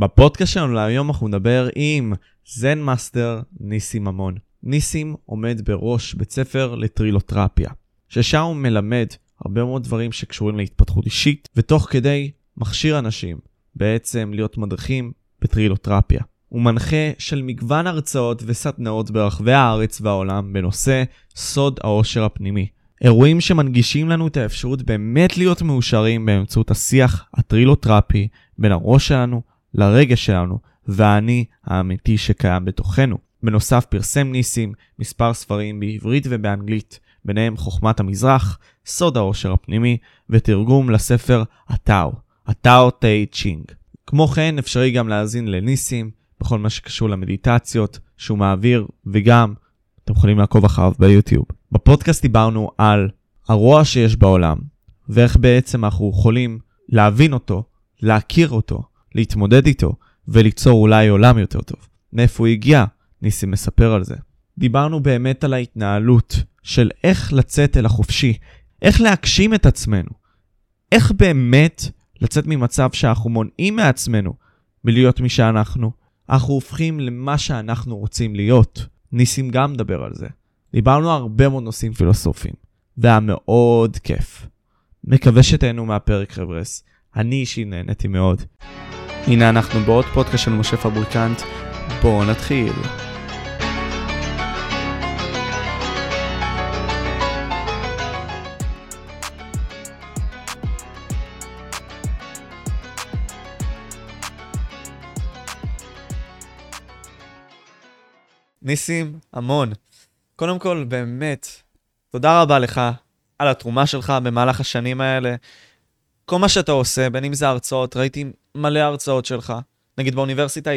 בפודקאסט שלנו להיום אנחנו נדבר עם זן מאסטר ניסים אמון. ניסים עומד בראש בית ספר לטרילותרפיה, ששם הוא מלמד הרבה מאוד דברים שקשורים להתפתחות אישית, ותוך כדי מכשיר אנשים בעצם להיות מדריכים בטרילותרפיה. הוא מנחה של מגוון הרצאות וסדנאות ברחבי הארץ והעולם בנושא סוד העושר הפנימי. אירועים שמנגישים לנו את האפשרות באמת להיות מאושרים באמצעות השיח הטרילוטרפי בין הראש שלנו לרגש שלנו והאני האמיתי שקיים בתוכנו. בנוסף פרסם ניסים מספר ספרים בעברית ובאנגלית, ביניהם חוכמת המזרח, סוד העושר הפנימי ותרגום לספר הטאו, הטאו טאי צ'ינג. כמו כן אפשרי גם להאזין לניסים בכל מה שקשור למדיטציות שהוא מעביר וגם אתם יכולים לעקוב אחריו ביוטיוב. בפודקאסט דיברנו על הרוע שיש בעולם ואיך בעצם אנחנו יכולים להבין אותו, להכיר אותו, להתמודד איתו וליצור אולי עולם יותר טוב. מאיפה הוא הגיע? ניסים מספר על זה. דיברנו באמת על ההתנהלות של איך לצאת אל החופשי, איך להגשים את עצמנו, איך באמת לצאת ממצב שאנחנו מונעים מעצמנו מלהיות מי שאנחנו, אנחנו הופכים למה שאנחנו רוצים להיות. ניסים גם מדבר על זה. דיברנו הרבה מאוד נושאים פילוסופיים, והיה מאוד כיף. מקווה שתהנו מהפרק חבר'ס, אני אישי נהניתי מאוד. הנה אנחנו בעוד פודקאסט של משה פבריקנט, בואו נתחיל. ניסים אמון. קודם כל, באמת, תודה רבה לך על התרומה שלך במהלך השנים האלה. כל מה שאתה עושה, בין אם זה הרצאות, ראיתי מלא הרצאות שלך. נגיד באוניברסיטה,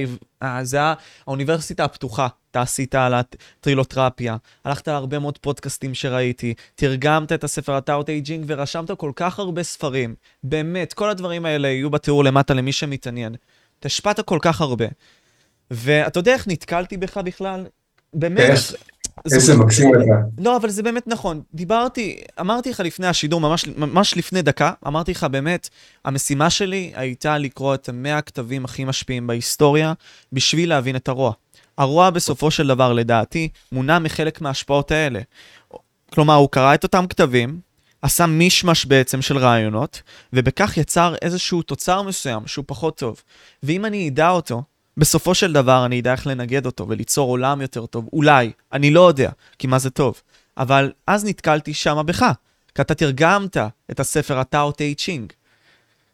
אה, זה היה האוניברסיטה הפתוחה, אתה עשית על הטרילותרפיה, הלכת על הרבה מאוד פודקאסטים שראיתי, תרגמת את הספר הטאו טה צ'ינג ורשמת כל כך הרבה ספרים. באמת, כל הדברים האלה יהיו בתיאור למטה למי שמתעניין. אתה השפעת כל כך הרבה. ואתה יודע איך נתקלתי בך בכלל? באמת. איזה מקסים אתה. לא, אבל זה באמת נכון. דיברתי, אמרתי לך לפני השידור, ממש, ממש לפני דקה, אמרתי לך באמת, המשימה שלי הייתה לקרוא את המאה הכתבים הכי משפיעים בהיסטוריה, בשביל להבין את הרוע. הרוע בסופו של דבר, לדעתי, מונע מחלק מההשפעות האלה. כלומר, הוא קרא את אותם כתבים, עשה מישמש בעצם של רעיונות, ובכך יצר איזשהו תוצר מסוים שהוא פחות טוב. ואם אני אדע אותו, בסופו של דבר אני אדע איך לנגד אותו וליצור עולם יותר טוב. אולי, אני לא יודע, כי מה זה טוב. אבל אז נתקלתי שמה בך, כי אתה תרגמת את הספר הטאו טי צ'ינג.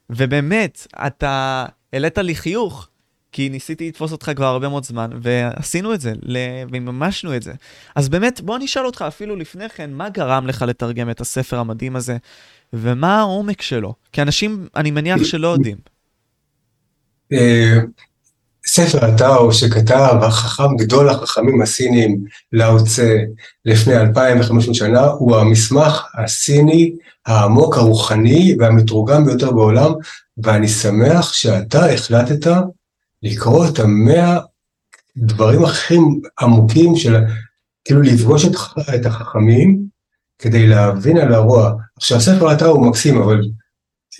ובאמת, אתה העלית לי חיוך, כי ניסיתי לתפוס אותך כבר הרבה מאוד זמן, ועשינו את זה, ומימשנו את זה. אז באמת, בוא אני אשאל אותך אפילו לפני כן, מה גרם לך לתרגם את הספר המדהים הזה, ומה העומק שלו? כי אנשים, אני מניח שלא יודעים. ספר הטאו שכתב החכם גדול החכמים הסינים לאו צה לפני 2,500 שנה הוא המסמך הסיני העמוק הרוחני והמתורגם ביותר בעולם ואני שמח שאתה החלטת לקרוא את המאה דברים הכי עמוקים של כאילו לפגוש את, את החכמים כדי להבין על הרוע. עכשיו ספר הטאו הוא מקסים אבל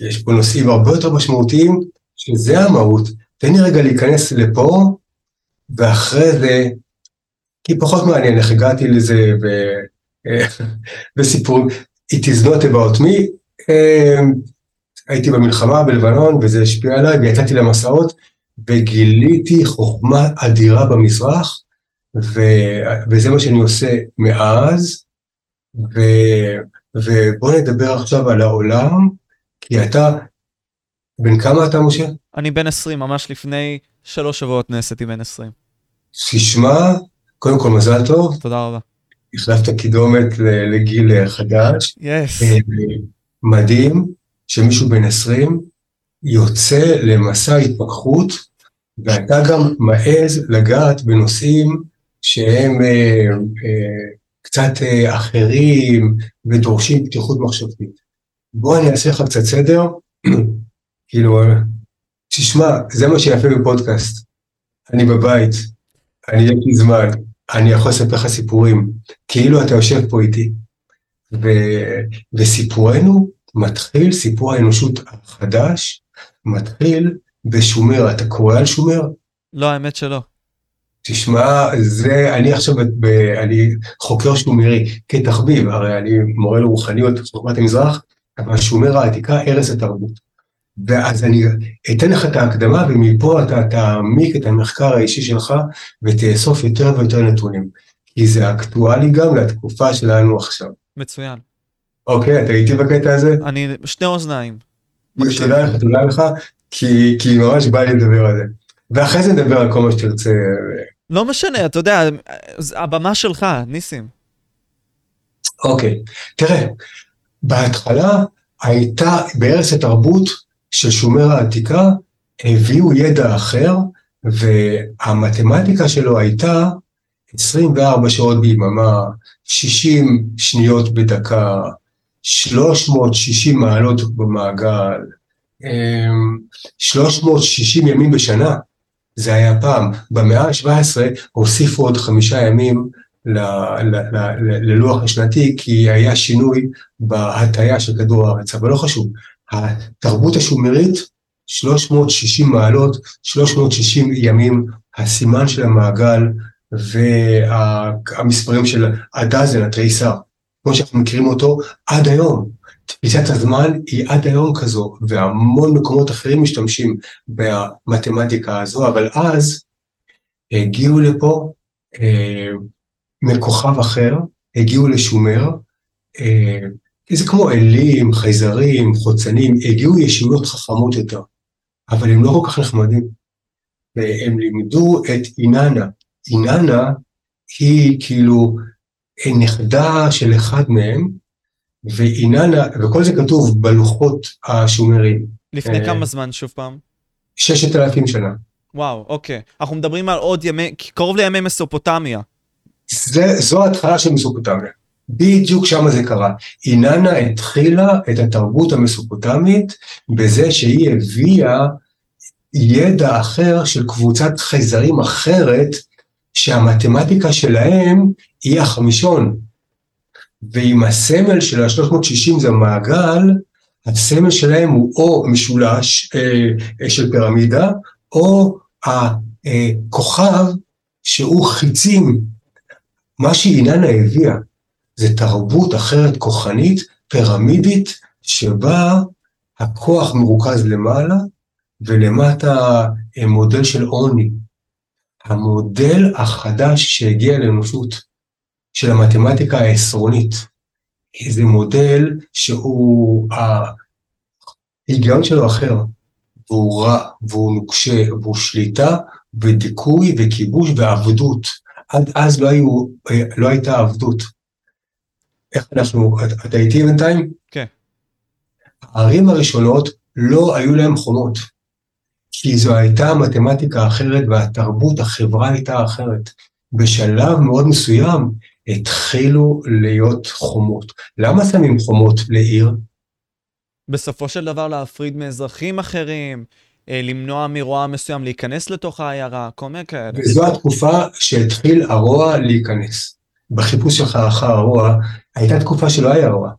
יש פה נושאים הרבה יותר משמעותיים שזה המהות. תן לי רגע להיכנס לפה, ואחרי זה, כי פחות מעניין איך הגעתי לזה, ו... וסיפורים, it is not about me, אמ, הייתי במלחמה בלבנון וזה השפיע עליי ויצאתי למסעות וגיליתי חוכמה אדירה במזרח ו... וזה מה שאני עושה מאז. ו... ובוא נדבר עכשיו על העולם כי אתה, בן כמה אתה משה? אני בן 20, ממש לפני שלוש שבועות נעשיתי בן 20. תשמע, קודם כל מזל טוב. תודה רבה. החלפת קידומת לגיל חדש. יס. אה, מדהים שמישהו בן 20 יוצא למסע התפכחות, ואתה גם מעז לגעת בנושאים שהם אה, אה, קצת אה, אחרים ודורשים פתיחות מחשבתית. בוא אני אעשה לך קצת סדר, כאילו תשמע, זה מה שיפה בפודקאסט. אני בבית, אני יש לי זמן, אני יכול לספר לך סיפורים, כאילו אתה יושב פה איתי. ו, וסיפורנו מתחיל, סיפור האנושות החדש, מתחיל בשומר, אתה קורא על שומר? לא, האמת שלא. תשמע, זה, אני עכשיו, ב, אני חוקר שומרי כתחביב, הרי אני מורה לרוחניות בחוכמת המזרח, אבל שומר העתיקה, ארץ התרבות. ואז אני אתן לך את ההקדמה, ומפה אתה תעמיק את המחקר האישי שלך, ותאסוף יותר ויותר נתונים. כי זה אקטואלי גם לתקופה שלנו עכשיו. מצוין. אוקיי, אתה איתי בקטע הזה? אני שתי אוזניים. תודה לך, תודה לך, כי, כי ממש בא לי לדבר על זה. ואחרי זה נדבר על כל מה שתרצה. לא משנה, אתה יודע, הבמה שלך, ניסים. אוקיי, תראה, בהתחלה הייתה בארץ התרבות של שומר העתיקה, הביאו ידע אחר, והמתמטיקה שלו הייתה 24 שעות ביממה, 60 שניות בדקה, 360 מעלות במעגל, 360 אמ, ימים בשנה, זה היה פעם. במאה ה-17 הוסיפו עוד חמישה ימים ללוח השנתי, כי היה שינוי בהטיה של כדור הארץ, אבל לא חשוב. התרבות השומרית, 360 מעלות, 360 ימים, הסימן של המעגל והמספרים של הדאזן, התריסר, כמו שאנחנו מכירים אותו עד היום. תפיסת הזמן היא עד היום כזו, והמון מקומות אחרים משתמשים במתמטיקה הזו, אבל אז הגיעו לפה אה, מכוכב אחר, הגיעו לשומר, אה, זה כמו אלים, חייזרים, חוצנים, הגיעו ישיבות חכמות יותר, אבל הם לא כל כך נחמדים. והם לימדו את איננה. איננה היא כאילו נכדה של אחד מהם, ואיננה, וכל זה כתוב בלוחות השומרים. לפני uh, כמה זמן שוב פעם? ששת אלפים שנה. וואו, אוקיי. אנחנו מדברים על עוד ימי, קרוב לימי מסופוטמיה. זה, זו ההתחלה של מסופוטמיה. בדיוק שם זה קרה. איננה התחילה את התרבות המסופוטמית בזה שהיא הביאה ידע אחר של קבוצת חייזרים אחרת, שהמתמטיקה שלהם היא החמישון. ואם הסמל של ה-360 זה מעגל, הסמל שלהם הוא או משולש אה, אה, של פירמידה, או הכוכב שהוא חיצים. מה שאיננה הביאה זה תרבות אחרת כוחנית, פירמידית, שבה הכוח מרוכז למעלה, ולמטה אה, מודל של עוני. המודל החדש שהגיע לאנושות. של המתמטיקה העשרונית. זה מודל שהוא, ההיגיון שלו אחר, והוא רע, והוא נוקשה, והוא שליטה ודיכוי וכיבוש ועבדות. עד אז לא, היו, לא הייתה עבדות. איך אנחנו, אתה איתי בינתיים? כן. הערים הראשונות לא היו להם חומות, כי זו הייתה מתמטיקה אחרת והתרבות, החברה הייתה אחרת. בשלב מאוד מסוים התחילו להיות חומות. למה שמים חומות לעיר? בסופו של דבר להפריד מאזרחים אחרים, אה, למנוע מרוע מסוים להיכנס לתוך העיירה, כל מיני כאלה. וזו התקופה שהתחיל הרוע להיכנס. בחיפוש שלך אחר הרוע, הייתה תקופה שלא היה רוע.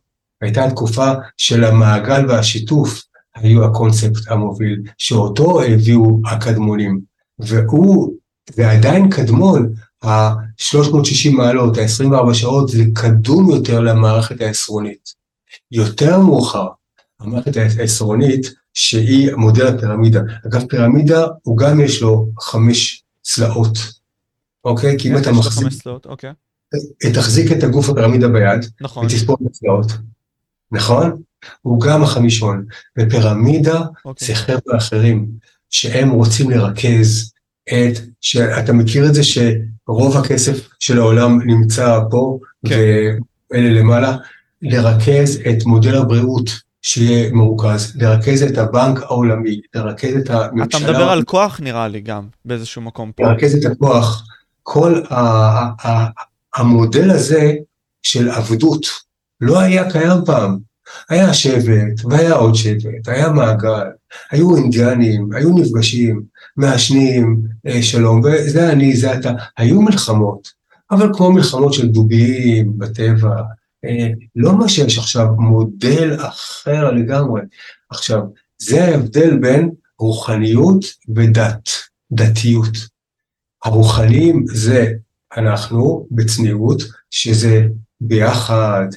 הייתה תקופה של המעגל והשיתוף היו הקונספט המוביל, שאותו הביאו הקדמונים. והוא, זה עדיין קדמון, ה-360 מעלות, ה-24 שעות, זה קדום יותר למערכת העשרונית. יותר מאוחר, המערכת העשרונית, שהיא מודל הפירמידה. אגב, פירמידה, הוא גם יש לו חמש צלעות, אוקיי? כי אם אתה מחזיק... חמש צלעות, אוקיי. תחזיק את הגוף הפירמידה ביד, נכון. ותספור את הצלעות. נכון? הוא גם החמישון. ופירמידה אוקיי. זה חבר'ה אחרים, שהם רוצים לרכז את, שאתה מכיר את זה שרוב הכסף של העולם נמצא פה, כן. ואלה למעלה, לרכז את מודל הבריאות שיהיה מרוכז, לרכז את הבנק העולמי, לרכז את הממשלה. אתה מדבר על כוח נראה לי גם, באיזשהו מקום פה. לרכז את הכוח. כל המודל הזה של עבדות לא היה קיים פעם. היה שבט, והיה עוד שבט, היה מעגל, היו אינדיאנים, היו נפגשים, מעשנים אה, שלום, וזה אני, זה אתה. היו מלחמות, אבל כמו מלחמות של דובים בטבע, אה, לא מה שיש עכשיו, מודל אחר לגמרי. עכשיו, זה ההבדל בין רוחניות ודת, דתיות. הרוחניים זה אנחנו בצניעות, שזה ביחד,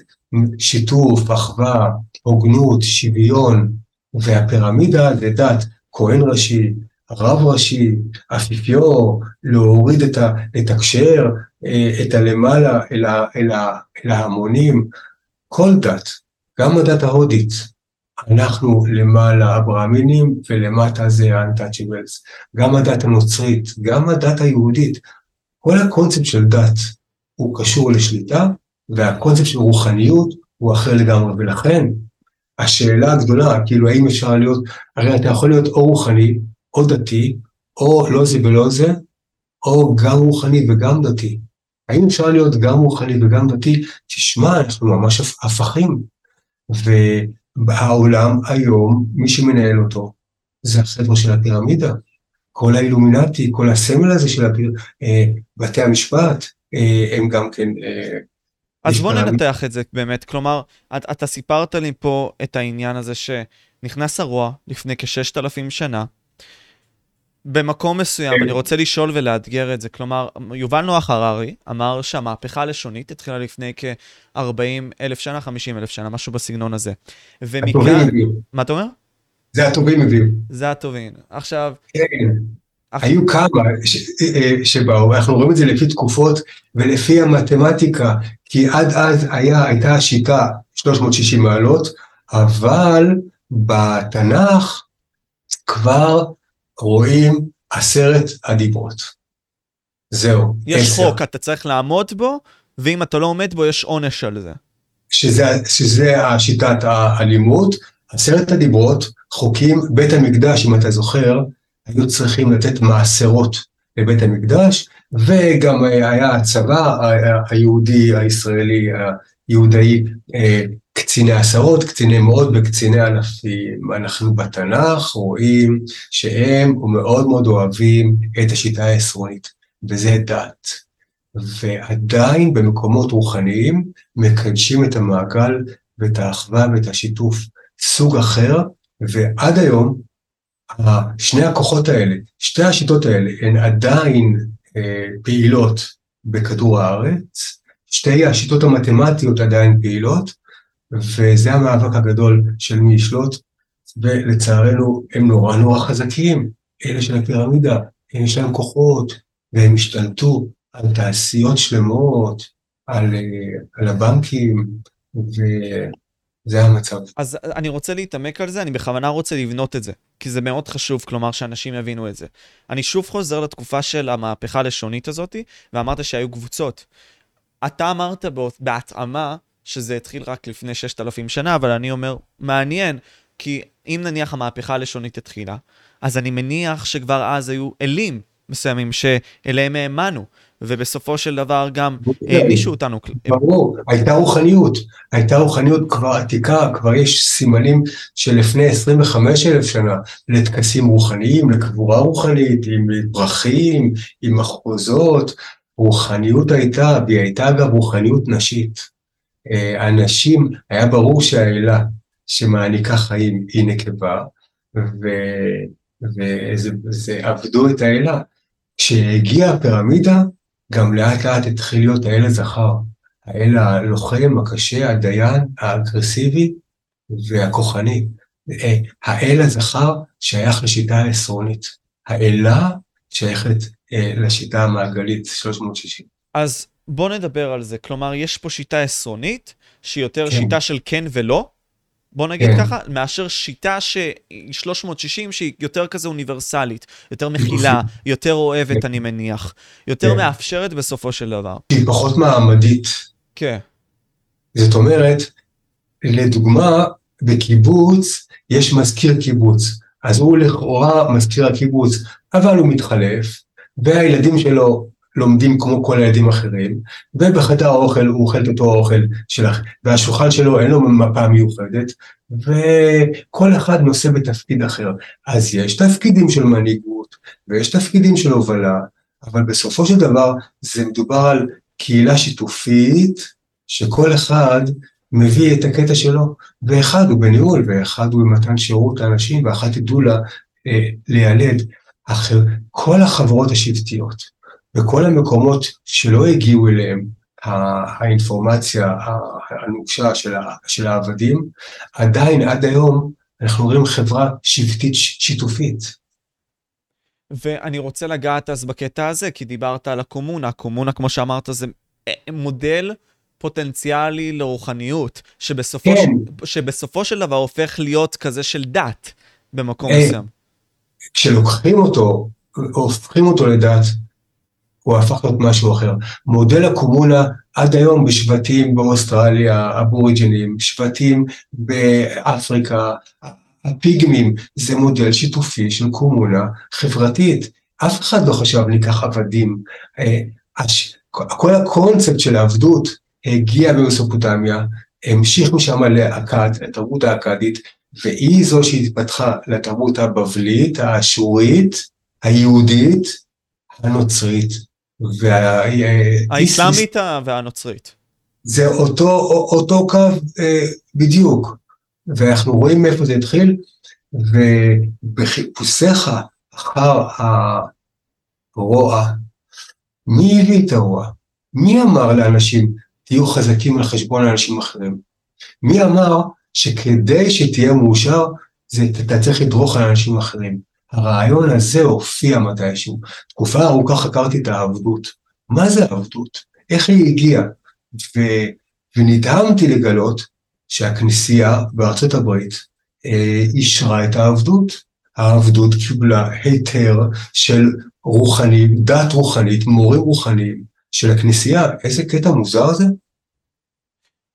שיתוף, אחווה, הוגנות, שוויון, והפירמידה זה דת, כהן ראשי, רב ראשי, אפיפיור, להוריד את ה... לתקשר אה, את הלמעלה אל, ה, אל, ה, אל ההמונים, כל דת, גם הדת ההודית, אנחנו למעלה אברהמינים ולמטה זה untouchables, גם הדת הנוצרית, גם הדת היהודית, כל הקונספט של דת הוא קשור לשליטה, והקונספט של רוחניות הוא אחר לגמרי, ולכן השאלה הגדולה, כאילו האם אפשר להיות, הרי אתה יכול להיות או רוחני, או דתי, או לא זה ולא זה, או גם רוחני וגם דתי. האם אפשר להיות גם רוחני וגם דתי? תשמע, אנחנו ממש הפכים. והעולם היום, מי שמנהל אותו, זה החבר'ה של הפירמידה. כל האילומינטי, כל הסמל הזה של הפיר, אה, בתי המשפט, אה, הם גם כן... אה, אז בוא ננתח את זה באמת, כלומר, אתה, אתה סיפרת לי פה את העניין הזה שנכנס הרוע לפני כששת אלפים שנה, במקום מסוים, כן. אני רוצה לשאול ולאתגר את זה, כלומר, יובל נוח הררי אמר שהמהפכה הלשונית התחילה לפני כ-40 אלף שנה, 50 אלף שנה, משהו בסגנון הזה. ומכאן... מה אתה אומר? זה הטובים הביאו. זה הטובים. עכשיו... כן. אח... היו כמה אה, שבאו, אנחנו רואים את זה לפי תקופות ולפי המתמטיקה, כי עד אז היה, הייתה השיטה 360 מעלות, אבל בתנ"ך כבר רואים עשרת הדיברות. זהו. יש עשר. חוק, אתה צריך לעמוד בו, ואם אתה לא עומד בו, יש עונש על זה. שזה, שזה השיטת הלימוד, עשרת הדיברות, חוקים, בית המקדש, אם אתה זוכר, היו צריכים לתת מעשרות לבית המקדש, וגם היה הצבא היהודי, הישראלי, היהודאי, אה, קציני עשרות, קציני מאות וקציני אלפים. אנחנו בתנ"ך רואים שהם מאוד מאוד אוהבים את השיטה העשרונית, וזה דת. ועדיין במקומות רוחניים מקדשים את המעגל ואת האחווה ואת השיתוף. סוג אחר, ועד היום שני הכוחות האלה, שתי השיטות האלה, הן עדיין אה, פעילות בכדור הארץ, שתי השיטות המתמטיות עדיין פעילות, וזה המאבק הגדול של מי ישלוט, ולצערנו הם נורא נורא חזקים, אלה של הפירמידה, יש להם כוחות, והם השתלטו על תעשיות שלמות, על, אה, על הבנקים, וזה המצב. אז אני רוצה להתעמק על זה, אני בכוונה רוצה לבנות את זה, כי זה מאוד חשוב, כלומר, שאנשים יבינו את זה. אני שוב חוזר לתקופה של המהפכה הלשונית הזאת, ואמרת שהיו קבוצות. אתה אמרת בהתאמה שזה התחיל רק לפני 6,000 שנה, אבל אני אומר, מעניין, כי אם נניח המהפכה הלשונית התחילה, אז אני מניח שכבר אז היו אלים מסוימים שאליהם האמנו, ובסופו של דבר גם הענישו אותנו. ברור, הייתה רוחניות, הייתה רוחניות כבר עתיקה, כבר יש סימנים של לפני 25 אלף שנה לטקסים רוחניים, לקבורה רוחנית, עם פרחים, עם מחרוזות, רוחניות הייתה, והיא הייתה אגב רוחניות נשית. הנשים, אה, היה ברור שהאלה שמעניקה חיים היא נקבה, וזה עבדו את האלה. כשהגיעה הפירמידה, גם לאט לאט התחיל להיות האל הזכר, האל הלוחם, הקשה, הדיין, האגרסיבי והכוחני. אה, האל הזכר שייך לשיטה העשרונית, האלה שייכת אה, לשיטה המעגלית 360. אז בוא נדבר על זה. כלומר, יש פה שיטה עשרונית, שהיא יותר כן. שיטה של כן ולא, בוא נגיד כן. ככה, מאשר שיטה שהיא 360, שהיא יותר כזה אוניברסלית, יותר מכילה, יותר אוהבת, כן. אני מניח, יותר כן. מאפשרת בסופו של דבר. היא פחות מעמדית. כן. זאת אומרת, לדוגמה, בקיבוץ יש מזכיר קיבוץ, אז הוא לכאורה מזכיר הקיבוץ, אבל הוא מתחלף, והילדים שלו לומדים כמו כל הילדים האחרים, ובחדר האוכל הוא אוכל את אותו האוכל שלך, והשולחן שלו אין לו מפה מיוחדת, וכל אחד נושא בתפקיד אחר. אז יש תפקידים של מנהיגות, ויש תפקידים של הובלה, אבל בסופו של דבר זה מדובר על קהילה שיתופית, שכל אחד מביא את הקטע שלו, ואחד הוא בניהול, ואחד הוא במתן שירות לאנשים, ואחת תדעו לה אה, ליילד, אחר, כל החברות השבטיות וכל המקומות שלא הגיעו אליהם האינפורמציה הנוקשה של, של העבדים, עדיין עד היום אנחנו רואים חברה שבטית שיתופית. ואני רוצה לגעת אז בקטע הזה, כי דיברת על הקומונה. הקומונה, כמו שאמרת, זה אה, מודל פוטנציאלי לרוחניות, שבסופו, כן. ש... שבסופו של דבר הופך להיות כזה של דת במקום אה, מסוים. כשלוקחים אותו, הופכים אותו לדת, הוא הפך להיות משהו אחר. מודל הקומונה עד היום בשבטים באוסטרליה, אבוריג'ינים, שבטים באפריקה, הפיגמים, זה מודל שיתופי של קומונה חברתית. אף אחד לא חשב ניקח עבדים. אה, כל הקונספט של העבדות הגיע ממסופוטמיה, המשיך משם לאכד, לתרבות האכדית, והיא זו שהתפתחה לתרבות הבבלית, האשורית, היהודית, הנוצרית, וה... האסלאמית והנוצרית. זה אותו, אותו קו אה, בדיוק, ואנחנו רואים מאיפה זה התחיל, ובחיפושיך אחר הרוע, מי הביא את הרוע? מי אמר לאנשים, תהיו חזקים על חשבון אנשים אחרים? מי אמר שכדי שתהיה מאושר, זה, אתה צריך לדרוך על אנשים אחרים? הרעיון הזה הופיע מתישהו. תקופה ארוכה חקרתי את העבדות. מה זה העבדות? איך היא הגיעה? ו, ונדהמתי לגלות שהכנסייה בארצות הברית אה, אישרה את העבדות. העבדות קיבלה היתר של רוחנים, דת רוחנית, מורים רוחניים של הכנסייה. איזה קטע מוזר זה?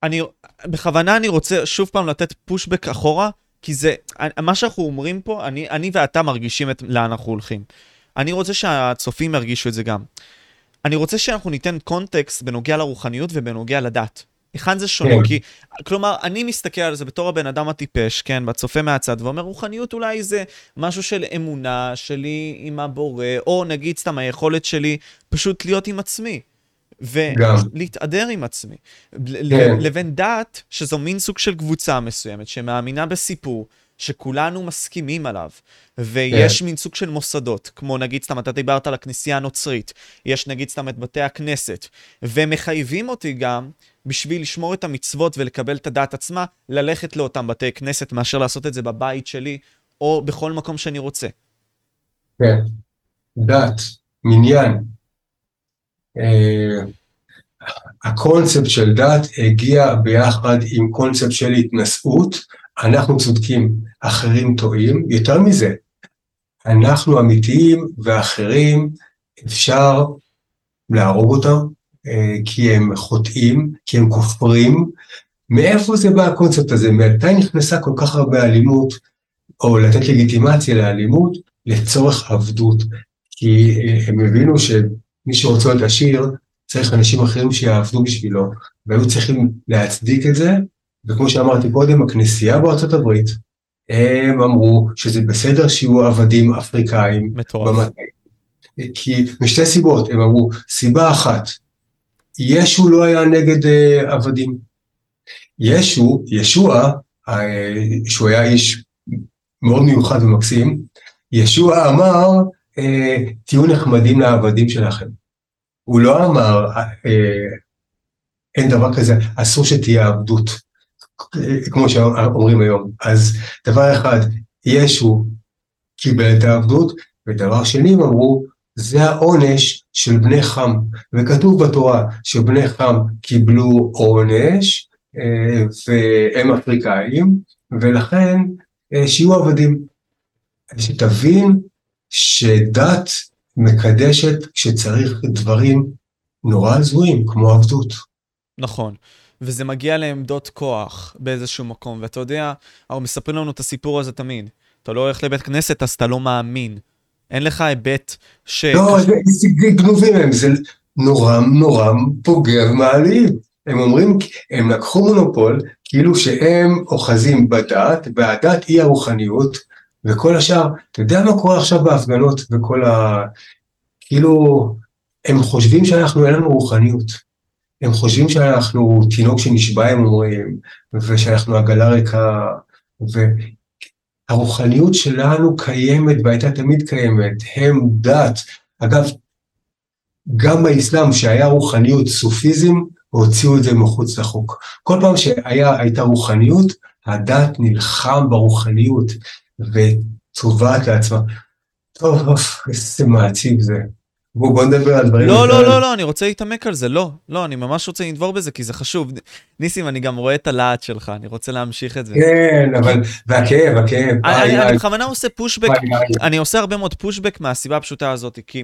אני, בכוונה אני רוצה שוב פעם לתת פושבק אחורה, כי זה, מה שאנחנו אומרים פה, אני, אני ואתה מרגישים את לאן אנחנו הולכים. אני רוצה שהצופים ירגישו את זה גם. אני רוצה שאנחנו ניתן קונטקסט בנוגע לרוחניות ובנוגע לדת. היכן זה שונה? כן. כי, כלומר, אני מסתכל על זה בתור הבן אדם הטיפש, כן, בצופה מהצד, ואומר, רוחניות אולי זה משהו של אמונה שלי עם הבורא, או נגיד סתם היכולת שלי פשוט להיות עם עצמי. ולהתהדר עם עצמי. כן. לבין דת, שזו מין סוג של קבוצה מסוימת, שמאמינה בסיפור, שכולנו מסכימים עליו, ויש כן. מין סוג של מוסדות, כמו נגיד סתם, אתה דיברת על הכנסייה הנוצרית, יש נגיד סתם את בתי הכנסת, ומחייבים אותי גם, בשביל לשמור את המצוות ולקבל את הדת עצמה, ללכת לאותם בתי כנסת, מאשר לעשות את זה בבית שלי, או בכל מקום שאני רוצה. כן, דת, מניין, הקונספט של דת הגיע ביחד עם קונספט של התנשאות, אנחנו צודקים, אחרים טועים, יותר מזה, אנחנו אמיתיים ואחרים אפשר להרוג אותם, אה, כי הם חוטאים, כי הם כופרים. מאיפה זה בא הקונספט הזה? מתי נכנסה כל כך הרבה אלימות, או לתת לגיטימציה לאלימות, לצורך עבדות? כי אה, הם הבינו ש... מי שרוצה להיות עשיר, צריך אנשים אחרים שיעבדו בשבילו, והיו צריכים להצדיק את זה, וכמו שאמרתי קודם, הכנסייה בארצות הברית, הם אמרו שזה בסדר שיהיו עבדים אפריקאים. מטורף. כי משתי סיבות, הם אמרו, סיבה אחת, ישו לא היה נגד uh, עבדים. ישו, ישוע, uh, שהוא היה איש מאוד מיוחד ומקסים, ישוע אמר, אה, תהיו נחמדים לעבדים שלכם. הוא לא אמר, אה, אין דבר כזה, אסור שתהיה עבדות, כמו שאומרים היום. אז דבר אחד, ישו קיבל את העבדות, ודבר שני הם אמרו, זה העונש של בני חם. וכתוב בתורה שבני חם קיבלו עונש, אה, והם אפריקאים, ולכן שיהיו עבדים. שתבין שדת מקדשת כשצריך דברים נורא הזויים, כמו עבדות. נכון. וזה מגיע לעמדות כוח באיזשהו מקום, ואתה יודע, אנחנו מספרים לנו את הסיפור הזה תמיד. אתה לא הולך לבית כנסת, אז אתה לא מאמין. אין לך היבט ש... לא, זה גנובים הם, זה נורא נורא פוגע ומעליב. הם אומרים, הם לקחו מונופול, כאילו שהם אוחזים בדת, והדת היא הרוחניות, וכל השאר, אתה יודע מה קורה עכשיו בהפגנות וכל ה... כאילו, הם חושבים שאנחנו, אין לנו רוחניות. הם חושבים שאנחנו תינוק שנשבע, הם אומרים, ושאנחנו עגלה ריקה, הרוחניות שלנו קיימת והייתה תמיד קיימת, הם דת. אגב, גם באסלאם שהיה רוחניות סופיזם, הוציאו את זה מחוץ לחוק. כל פעם שהייתה רוחניות, הדת נלחם ברוחניות וצובעת לעצמה. טוב, איזה מעציב זה. בוא, בוא נדבר על דברים... לא, לא, לא, לא, אני רוצה להתעמק על זה, לא, לא, אני ממש רוצה לנדבור בזה, כי זה חשוב. ניסים, אני גם רואה את הלהט שלך, אני רוצה להמשיך את זה. כן, אבל, והכאב, הכאב. אני בכוונה עושה פושבק, אני עושה הרבה מאוד פושבק מהסיבה הפשוטה הזאת, כי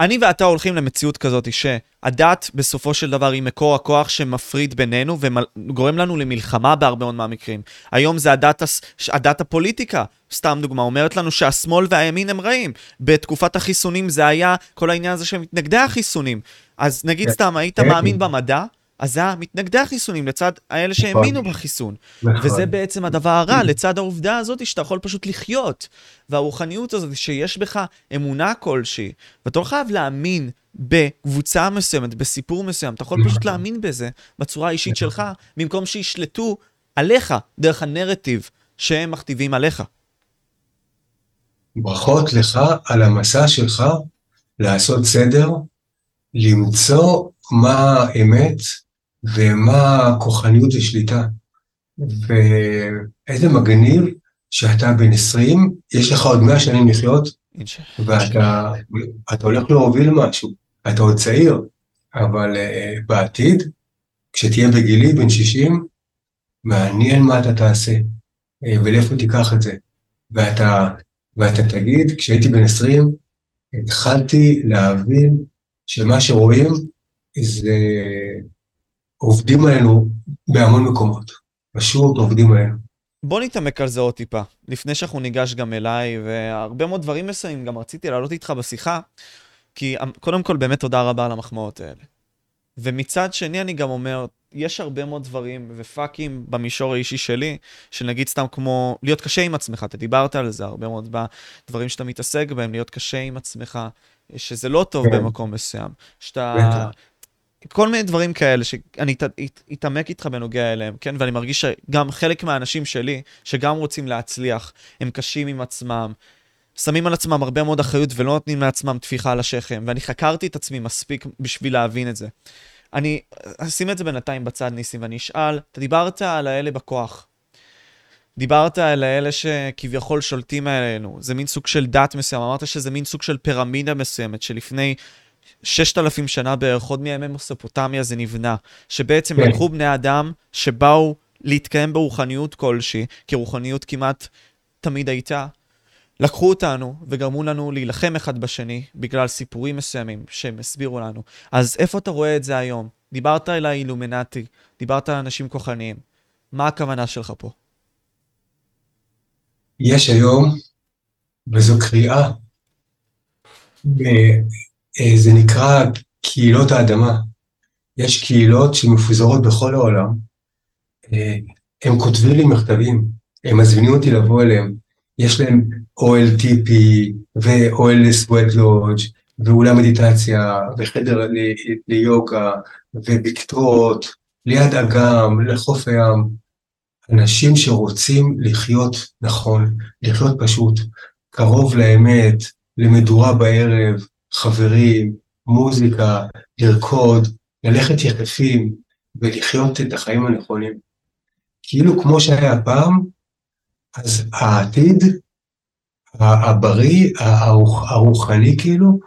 אני ואתה הולכים למציאות כזאת שהדת בסופו של דבר היא מקור הכוח שמפריד בינינו וגורם לנו למלחמה בהרבה מאוד מהמקרים. היום זה הדת, הדת הפוליטיקה, סתם דוגמה, אומרת לנו שהשמאל והימין הם רעים. בתקופת החיסונים זה היה כל העניין הזה של מתנגדי החיסונים. אז נגיד כן. סתם, היית מאמין במדע, אז זה המתנגדי החיסונים לצד האלה נכון. שהאמינו בחיסון. נכון. וזה בעצם הדבר הרע, לצד העובדה הזאת שאתה יכול פשוט לחיות. והרוחניות הזאת שיש בך אמונה כלשהי, ואתה לא חייב להאמין בקבוצה מסוימת, בסיפור מסוים, אתה יכול פשוט נכון. להאמין בזה בצורה האישית שלך, במקום שישלטו עליך דרך הנרטיב שהם מכתיבים עליך. ברכות לך על המסע שלך לעשות סדר, למצוא מה האמת ומה כוחניות ושליטה. ואיזה מגניב שאתה בן 20, יש לך עוד 100 שנים לחיות, ואתה הולך להוביל משהו. אתה עוד צעיר, אבל uh, בעתיד, כשתהיה בגילי, בן 60, מעניין מה אתה תעשה, uh, ולאיפה תיקח את זה. ואתה, ואתה תגיד, כשהייתי בן 20, התחלתי להבין שמה שרואים זה עובדים עלינו בהמון מקומות, פשוט עובדים עלינו. בוא נתעמק על זה עוד טיפה, לפני שאנחנו ניגש גם אליי, והרבה מאוד דברים מסוימים, גם רציתי לעלות איתך בשיחה, כי אמ, קודם כל באמת תודה רבה על המחמאות האלה. ומצד שני אני גם אומר, יש הרבה מאוד דברים ופאקים במישור האישי שלי, שנגיד סתם כמו להיות קשה עם עצמך, אתה דיברת על זה הרבה מאוד בדברים שאתה מתעסק בהם, להיות קשה עם עצמך, שזה לא טוב כן. במקום מסוים, שאתה כל מיני דברים כאלה שאני אתעמק איתך בנוגע אליהם, כן? ואני מרגיש שגם חלק מהאנשים שלי, שגם רוצים להצליח, הם קשים עם עצמם, שמים על עצמם הרבה מאוד אחריות ולא נותנים לעצמם טפיחה על השכם, ואני חקרתי את עצמי מספיק בשביל להבין את זה. אני אשים את זה בינתיים בצד, ניסים, ואני אשאל, אתה דיברת על האלה בכוח. דיברת על האלה שכביכול שולטים עלינו, זה מין סוג של דת מסוים, אמרת שזה מין סוג של פירמידה מסוימת, שלפני ששת אלפים שנה בערך, עוד מימי מסופוטמיה זה נבנה, שבעצם כן. לקחו בני אדם שבאו להתקיים ברוחניות כלשהי, כי רוחניות כמעט תמיד הייתה, לקחו אותנו וגרמו לנו להילחם אחד בשני בגלל סיפורים מסוימים שהם הסבירו לנו. אז איפה אתה רואה את זה היום? דיברת על האילומינטי, דיברת על אנשים כוחניים. מה הכוונה שלך פה? יש היום, וזו קריאה, אה, זה נקרא קהילות האדמה. יש קהילות שמפוזרות בכל העולם. אה, הם כותבים לי מכתבים, הם מזמינים אותי לבוא אליהם. יש להם אוהל טיפי ואוהל סוואט לודג' ואולם מדיטציה וחדר ליוגה ובקתרות, ליד אגם, לחוף הים. אנשים שרוצים לחיות נכון, לחיות פשוט, קרוב לאמת, למדורה בערב, חברים, מוזיקה, לרקוד, ללכת יחפים ולחיות את החיים הנכונים. כאילו כמו שהיה פעם, אז העתיד הבריא, הרוחני כאילו,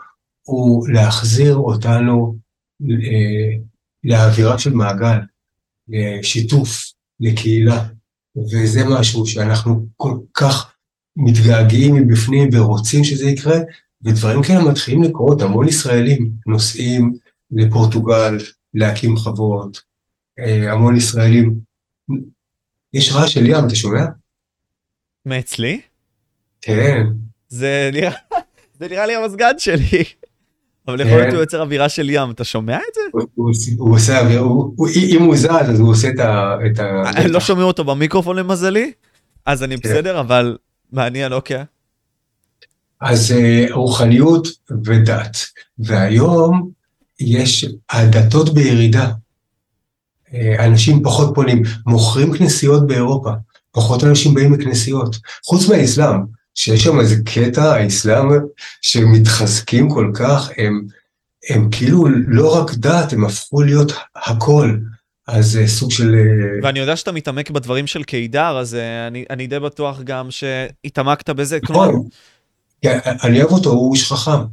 הוא להחזיר אותנו אה, לאווירה של מעגל, לשיתוף, לקהילה, וזה משהו שאנחנו כל כך מתגעגעים מבפנים ורוצים שזה יקרה, ודברים כאלה מתחילים לקרות, המון ישראלים נוסעים לפורטוגל להקים חוות, אה, המון ישראלים. יש רעש של ים, אתה שומע? מאצלי? כן. זה נראה, זה נראה לי המסגד שלי. אבל יכול להיות כן. הוא יוצר אווירה של ים, אתה שומע את זה? הוא עושה אווירה, אם הוא זז אז הוא עושה את ה... לא שומעים אותו במיקרופון למזלי, אז אני כן. בסדר, אבל מעניין, אוקיי. אז אה, רוחניות ודת. והיום יש הדתות בירידה. אה, אנשים פחות פונים, מוכרים כנסיות באירופה. פחות אנשים באים לכנסיות. חוץ מהאסלאם, שיש שם איזה קטע, האסלאם, שמתחזקים כל כך, הם, הם כאילו לא רק דת, הם הפכו להיות הכל. אז זה סוג של... אה, ואני יודע שאתה מתעמק בדברים של קידר, אז אה, אני, אני די בטוח גם שהתעמקת בזה. נכון, כלומר... כן, אני אוהב אותו, הוא איש חכם.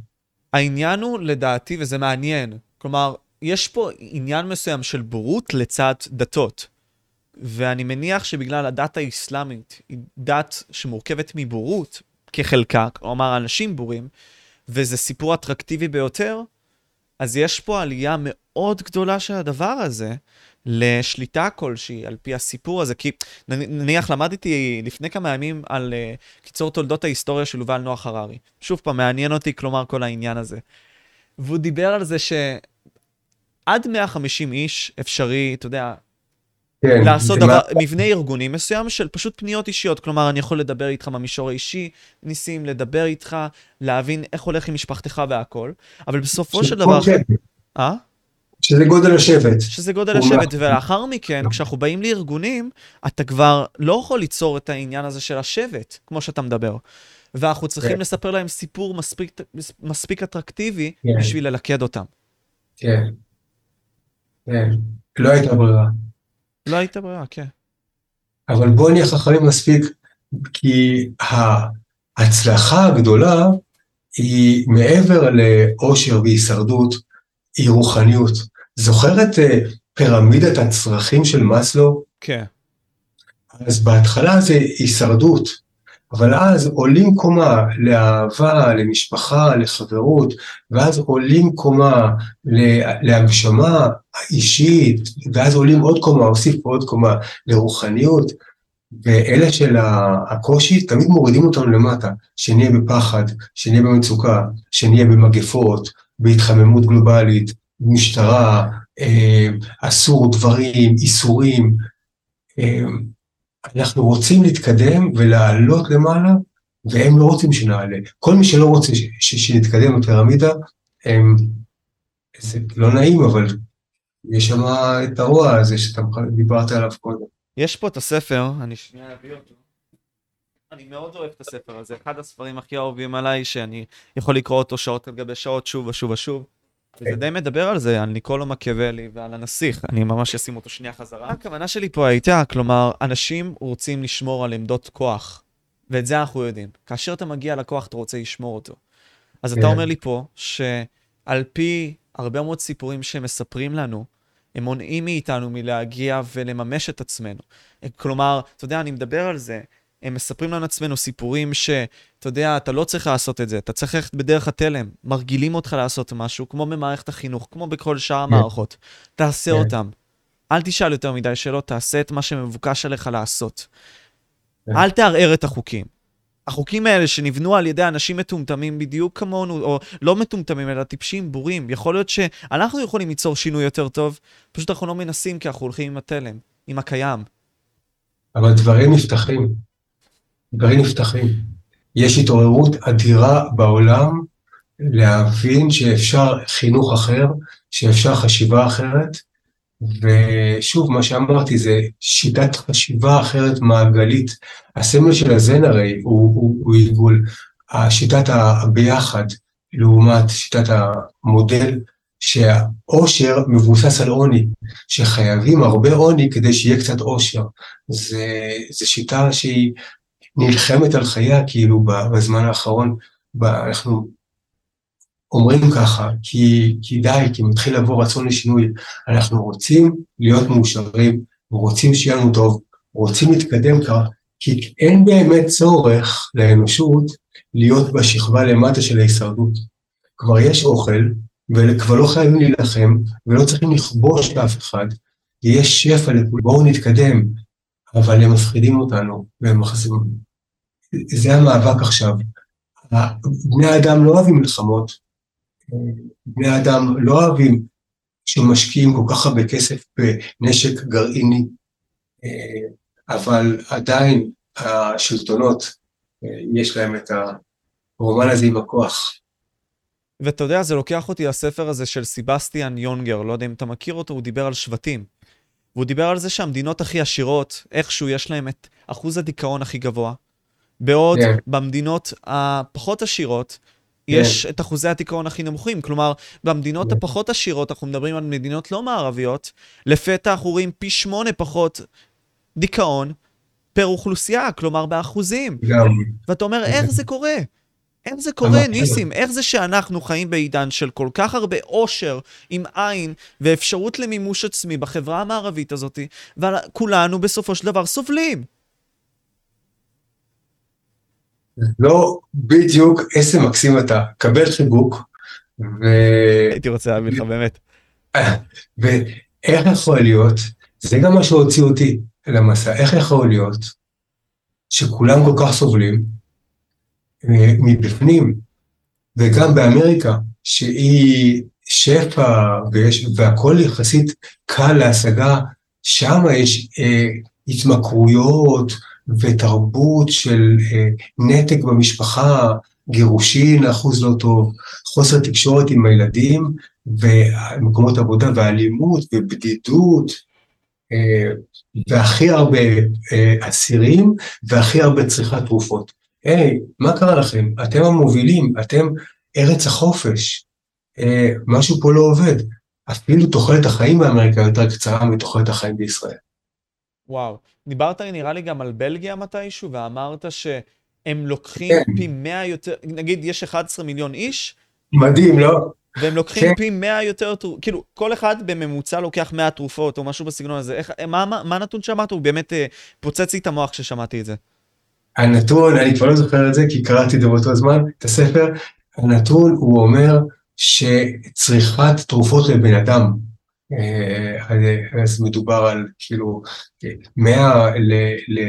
העניין הוא, לדעתי, וזה מעניין, כלומר, יש פה עניין מסוים של בורות לצד דתות. ואני מניח שבגלל הדת האסלאמית היא דת שמורכבת מבורות כחלקה, כלומר אנשים בורים, וזה סיפור אטרקטיבי ביותר, אז יש פה עלייה מאוד גדולה של הדבר הזה לשליטה כלשהי על פי הסיפור הזה. כי נניח למדתי לפני כמה ימים על uh, קיצור תולדות ההיסטוריה של יובל נוח הררי. שוב פעם, מעניין אותי כלומר כל העניין הזה. והוא דיבר על זה שעד 150 איש אפשרי, אתה יודע, כן, לעשות דבר, מה... מבנה ארגוני מסוים של פשוט פניות אישיות. כלומר, אני יכול לדבר איתך במישור האישי, ניסים לדבר איתך, להבין איך הולך עם משפחתך והכל, אבל בסופו של דבר... אה? שזה גודל השבט. שזה גודל השבט, ולאחר מכן, כשאנחנו באים לארגונים, אתה כבר לא יכול ליצור את העניין הזה של השבט, כמו שאתה מדבר. ואנחנו צריכים כן. לספר להם סיפור מספיק, מספיק אטרקטיבי כן. בשביל ללכד אותם. כן. כן. לא הייתה ברירה. לא הייתה ברירה, כן. אבל בואו נהיה חכמים מספיק, כי ההצלחה הגדולה היא מעבר לאושר והישרדות, היא רוחניות. זוכר את אה, פירמידת הצרכים של מאסלו? כן. אז בהתחלה זה הישרדות, אבל אז עולים קומה לאהבה, למשפחה, לחברות, ואז עולים קומה להגשמה אישית, ואז עולים עוד קומה, הוסיף עוד קומה לרוחניות, ואלה של הקושי תמיד מורידים אותנו למטה, שנהיה בפחד, שנהיה במצוקה, שנהיה במגפות, בהתחממות גלובלית, משטרה, אה, אסור דברים, איסורים. אה, אנחנו רוצים להתקדם ולעלות למעלה, והם לא רוצים שנעלה. כל מי שלא רוצה שנתקדם בפירמידה, הם, זה לא נעים, אבל יש שם את הרוע הזה שאתה דיברת עליו קודם. יש פה את הספר, אני שנייה אביא אותו. אני מאוד אוהב את הספר הזה, אחד הספרים הכי אהובים עליי, שאני יכול לקרוא אותו שעות על גבי שעות, שוב ושוב ושוב. וזה כן. די מדבר על זה, על ניקולו מקיאוולי ועל הנסיך. אני ממש אשים אותו שנייה חזרה. הכוונה שלי פה הייתה, כלומר, אנשים רוצים לשמור על עמדות כוח, ואת זה אנחנו יודעים. כאשר אתה מגיע לכוח, אתה רוצה לשמור אותו. אז אתה כן. אומר לי פה, שעל פי הרבה מאוד סיפורים שהם מספרים לנו, הם מונעים מאיתנו מלהגיע ולממש את עצמנו. כלומר, אתה יודע, אני מדבר על זה, הם מספרים לנו עצמנו סיפורים שאתה יודע, אתה לא צריך לעשות את זה, אתה צריך ללכת בדרך התלם, מרגילים אותך לעשות משהו, כמו במערכת החינוך, כמו בכל שאר כן. המערכות. תעשה כן. אותם. אל תשאל יותר מדי שאלות, תעשה את מה שמבוקש עליך לעשות. כן. אל תערער את החוקים. החוקים האלה שנבנו על ידי אנשים מטומטמים בדיוק כמונו, או לא מטומטמים, אלא טיפשים, בורים, יכול להיות שאנחנו יכולים ליצור שינוי יותר טוב, פשוט אנחנו לא מנסים כי אנחנו הולכים עם התלם, עם הקיים. אבל דברים נפתחים. דברים נפתחים. יש התעוררות אדירה בעולם להבין שאפשר חינוך אחר, שאפשר חשיבה אחרת, ושוב, מה שאמרתי זה שיטת חשיבה אחרת מעגלית. הסמל של הזן הרי הוא, הוא, הוא עיגול. שיטת הביחד לעומת שיטת המודל, שהעושר מבוסס על עוני, שחייבים הרבה עוני כדי שיהיה קצת עושר. זו שיטה שהיא נלחמת על חייה כאילו בזמן האחרון, אנחנו אומרים ככה, כי, כי די, כי מתחיל לבוא רצון לשינוי, אנחנו רוצים להיות מאושרים, רוצים שיהיה לנו טוב, רוצים להתקדם כך, כי אין באמת צורך לאנושות להיות בשכבה למטה של ההישרדות. כבר יש אוכל, וכבר לא חייבים להילחם, ולא צריכים לכבוש אף אחד, יש שפע לכולם, בואו נתקדם, אבל הם מפחידים אותנו, והם מחזירים. זה המאבק עכשיו. בני האדם לא אוהבים מלחמות, בני אדם לא אוהבים שמשקיעים כל כך הרבה כסף בנשק גרעיני, אבל עדיין השלטונות, יש להם את הרומן הזה עם הכוח. ואתה יודע, זה לוקח אותי לספר הזה של סיבסטיאן יונגר, לא יודע אם אתה מכיר אותו, הוא דיבר על שבטים. והוא דיבר על זה שהמדינות הכי עשירות, איכשהו יש להם את אחוז הדיכאון הכי גבוה. בעוד yeah. כן. במדינות הפחות עשירות, יש את אחוזי הדיכאון הכי נמוכים. כלומר, במדינות כן. הפחות עשירות, אנחנו מדברים על מדינות לא מערביות, לפתע אנחנו רואים פי שמונה פחות דיכאון פר אוכלוסייה, כלומר באחוזים. גם. ואתה אומר, איך זה קורה? איך זה קורה. ניסים? איך זה שאנחנו חיים בעידן של כל כך הרבה עושר עם עין ואפשרות למימוש עצמי בחברה המערבית הזאת, וכולנו בסופו של דבר סובלים? לא בדיוק איזה מקסים אתה, קבל חיבוק, ו... הייתי רוצה להבין לך באמת. ואיך יכול להיות, זה גם מה שהוציא אותי למסע, איך יכול להיות שכולם כל כך סובלים מבפנים, וגם באמריקה, שהיא שפע ויש, והכל יחסית קל להשגה, שם יש אה, התמכרויות ותרבות של אה, נתק במשפחה, גירושין, אחוז לא טוב, חוסר תקשורת עם הילדים ומקומות עבודה ואלימות ובדידות, אה, והכי הרבה אה, אסירים והכי הרבה צריכת תרופות. היי, מה קרה לכם? אתם המובילים, אתם ארץ החופש. אה, משהו פה לא עובד. אפילו תוחלת החיים באמריקה יותר קצרה מתוחלת החיים בישראל. וואו. דיברת נראה לי גם על בלגיה מתישהו, ואמרת שהם לוקחים כן. פי 100 יותר, נגיד יש 11 מיליון איש, מדהים, לא? והם לוקחים כן. פי 100 יותר תרופות, כאילו, כל אחד בממוצע לוקח 100 תרופות או משהו בסגנון הזה. איך, מה, מה, מה הנתון שאמרת? הוא באמת אה, פוצץ לי את המוח כששמעתי את זה. הנתון, אני כבר לא זוכר את זה, כי קראתי את זה באותו זמן, את הספר, הנתון הוא אומר שצריכת תרופות לבן אדם, אה, אז מדובר על כאילו 100 ל, ל,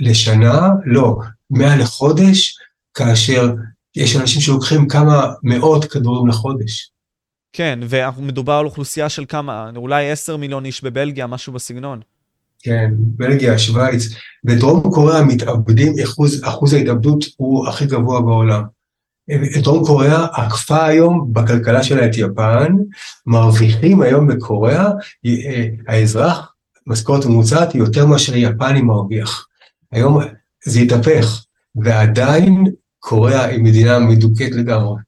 לשנה, לא, 100 לחודש, כאשר יש אנשים שלוקחים כמה מאות כדורים לחודש. כן, ומדובר על אוכלוסייה של כמה, אולי 10 מיליון איש בבלגיה, משהו בסגנון. כן, בלגיה, שווייץ. בדרום קוריאה מתאבדים, אחוז, אחוז ההתאבדות הוא הכי גבוה בעולם. דרום קוריאה עקפה היום בכלכלה שלה את יפן, מרוויחים היום בקוריאה, אה, האזרח, משכורת ממוצעת יותר מאשר יפני מרוויח. היום זה התהפך, ועדיין קוריאה היא מדינה מדוכאת לגמרי.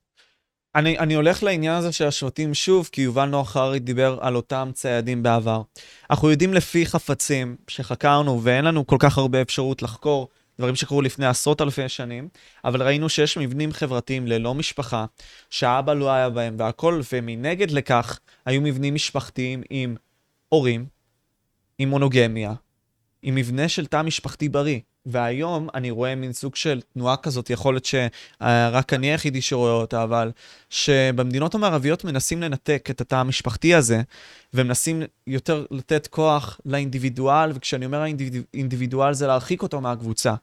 אני, אני הולך לעניין הזה של השבטים שוב, כי יובל נוח הררי דיבר על אותם ציידים בעבר. אנחנו יודעים לפי חפצים שחקרנו, ואין לנו כל כך הרבה אפשרות לחקור דברים שקרו לפני עשרות אלפי שנים, אבל ראינו שיש מבנים חברתיים ללא משפחה, שהאבא לא היה בהם והכל, ומנגד לכך היו מבנים משפחתיים עם הורים, עם מונוגמיה, עם מבנה של תא משפחתי בריא. והיום אני רואה מין סוג של תנועה כזאת, יכול להיות שרק אני היחידי שרואה אותה, אבל שבמדינות המערביות מנסים לנתק את התא המשפחתי הזה, ומנסים יותר לתת כוח לאינדיבידואל, וכשאני אומר האינדיבידואל זה להרחיק אותו מהקבוצה.